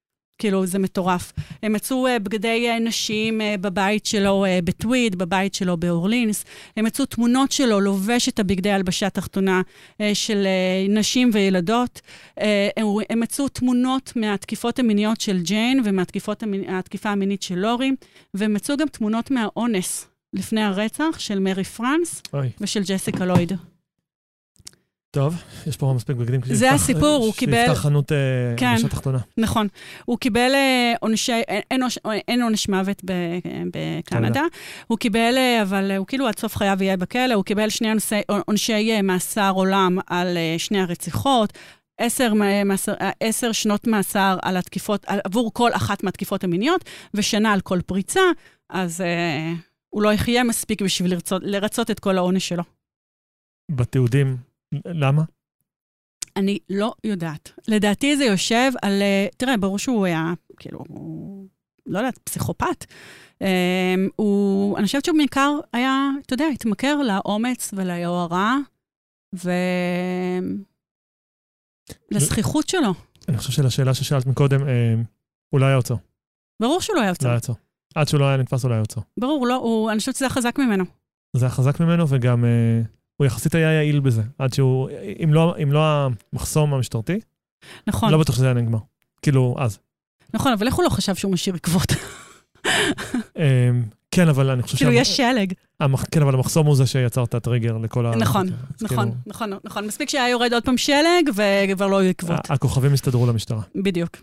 כאילו, זה מטורף. הם מצאו uh, בגדי uh, נשים uh, בבית שלו uh, בטוויד, בבית שלו באורלינס. הם מצאו תמונות שלו לובש את הבגדי הלבשה התחתונה uh, של uh, נשים וילדות. Uh, הם, הם מצאו תמונות מהתקיפות המיניות של ג'יין ומהתקיפה המינית של לורי, והם מצאו גם תמונות מהאונס לפני הרצח של מרי פרנס אוי. ושל ג'סיקה לויד. טוב, יש פה מספיק בגדים. זה שיפתח- הסיפור, הוא קיבל- שיפתח חנות אה, כן. בשעה תחתונה. נכון. הוא קיבל אה, עונשי, אין- עונש- מוות בקנדה. הוא קיבל, אה, אבל הוא כאילו עד סוף חייו יהיה בכלא, הוא קיבל שני עונשי, מאסר עולם על שני הרציחות. עשר, אה, עשר שנות מאסר על התקיפות, עבור כל אחת מהתקיפות המיניות, ושנה על כל פריצה, אז אה, הוא לא יחיה מספיק בשביל לרצות, לרצות את כל העונש שלו. בתיעודים, למה? אני לא יודעת. לדעתי זה יושב על... אה, תראה, ברור שהוא היה, כאילו, הוא, לא יודעת, פסיכופת. Um, הוא, אני חושבת שהוא בעיקר היה, אתה יודע, התמכר לאומץ וליוהרה, ולזכיחות שלו. אני חושב שלשאלה ששאלת מקודם, אה, הוא לא היה עוצר. ברור שהוא לא היה לא יוצא. היה עוצר. עד שהוא לא היה נתפס, הוא לא היה עוצר. ברור, לא, הוא, אני חושבת שזה היה חזק ממנו. זה היה חזק ממנו, וגם אה, הוא יחסית היה יעיל בזה. עד שהוא, אם לא, אם לא המחסום המשטרתי, נכון, לא בטוח שזה היה נגמר. כאילו, אז. נכון, אבל איך הוא לא חשב שהוא משאיר עקבות? אה, כן, אבל אני חושב כאילו, שהמ- יש שלג. כן, אבל המחסום הוא זה שיצר את הטריגר לכל ה... נכון, נכון, כאילו, נכון, נכון. מספיק שהיה יורד עוד פעם שלג, וכבר לא היו עקבות. הכוכבים הסתדרו למשטרה. בדיוק.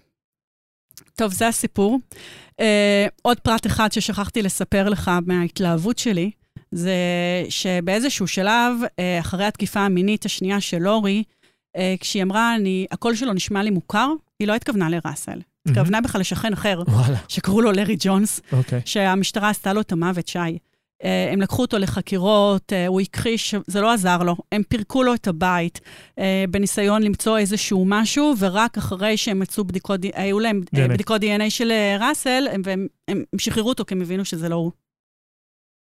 טוב, זה הסיפור. Uh, עוד פרט אחד ששכחתי לספר לך מההתלהבות שלי, זה שבאיזשהו שלב, uh, אחרי התקיפה המינית השנייה של לורי, uh, כשהיא אמרה, אני, הקול שלו נשמע לי מוכר, היא לא התכוונה לראסל. התכוונה בכלל לשכן אחר, וואלה, שקראו לו לארי ג'ונס, אוקיי. שהמשטרה עשתה לו את המוות, שי. אה, הם לקחו אותו לחקירות, אה, הוא הכחיש, זה לא עזר לו. הם פירקו לו את הבית אה, בניסיון למצוא איזשהו משהו, ורק אחרי שהם מצאו בדיקות, היו להם DNA. בדיקות DNA של ראסל, והם הם שחררו אותו כי הם הבינו שזה לא הוא.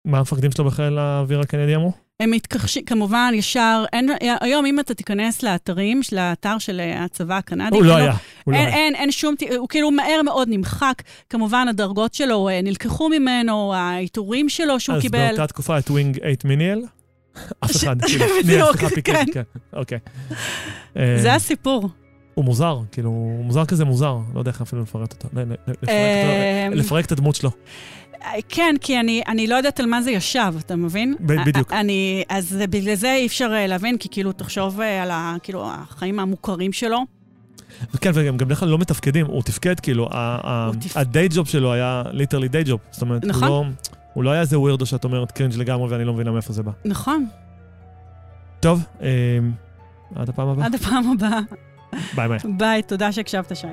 מה המפקדים שלו בחיל האוויר הקנדי אמרו? הם מתכחשים, כמובן, ישר, אין, היום אם אתה תיכנס לאתרים, לאתר של הצבא הקנדי, הוא לא היה. הוא לא היה. אין, אין שום, הוא כאילו מהר מאוד נמחק. כמובן, הדרגות שלו אה, נלקחו ממנו, העיטורים שלו שהוא אז קיבל. אז באותה תקופה את Wing 8 מיניאל? אף אחד, כאילו, בדיוק, כן. כן, אוקיי. אה, זה הסיפור. הוא מוזר, כאילו, הוא מוזר כזה מוזר, לא יודע איך אפילו לפרט אותו, אה, אותו, לפרק את הדמות שלו. כן, כי אני, אני לא יודעת על מה זה ישב, אתה מבין? בדיוק. אני, אז בגלל זה אי אפשר אה, להבין, כי כאילו, תחשוב אה, על ה, כאילו, החיים המוכרים שלו. כן, וגם גם בדרך כלל לא מתפקדים, הוא תפקד, כאילו, הוא ה day job שלו היה literally day job, זאת אומרת, הוא נכון. לא- הוא לא היה איזה weirdo שאת אומרת cringe לגמרי ואני לא מבינה מאיפה זה בא. נכון, טוב, אה, עד הפעם הבאה. עד הפעם הבאה. bye bye. Bye, תודה שהקשבת, שי.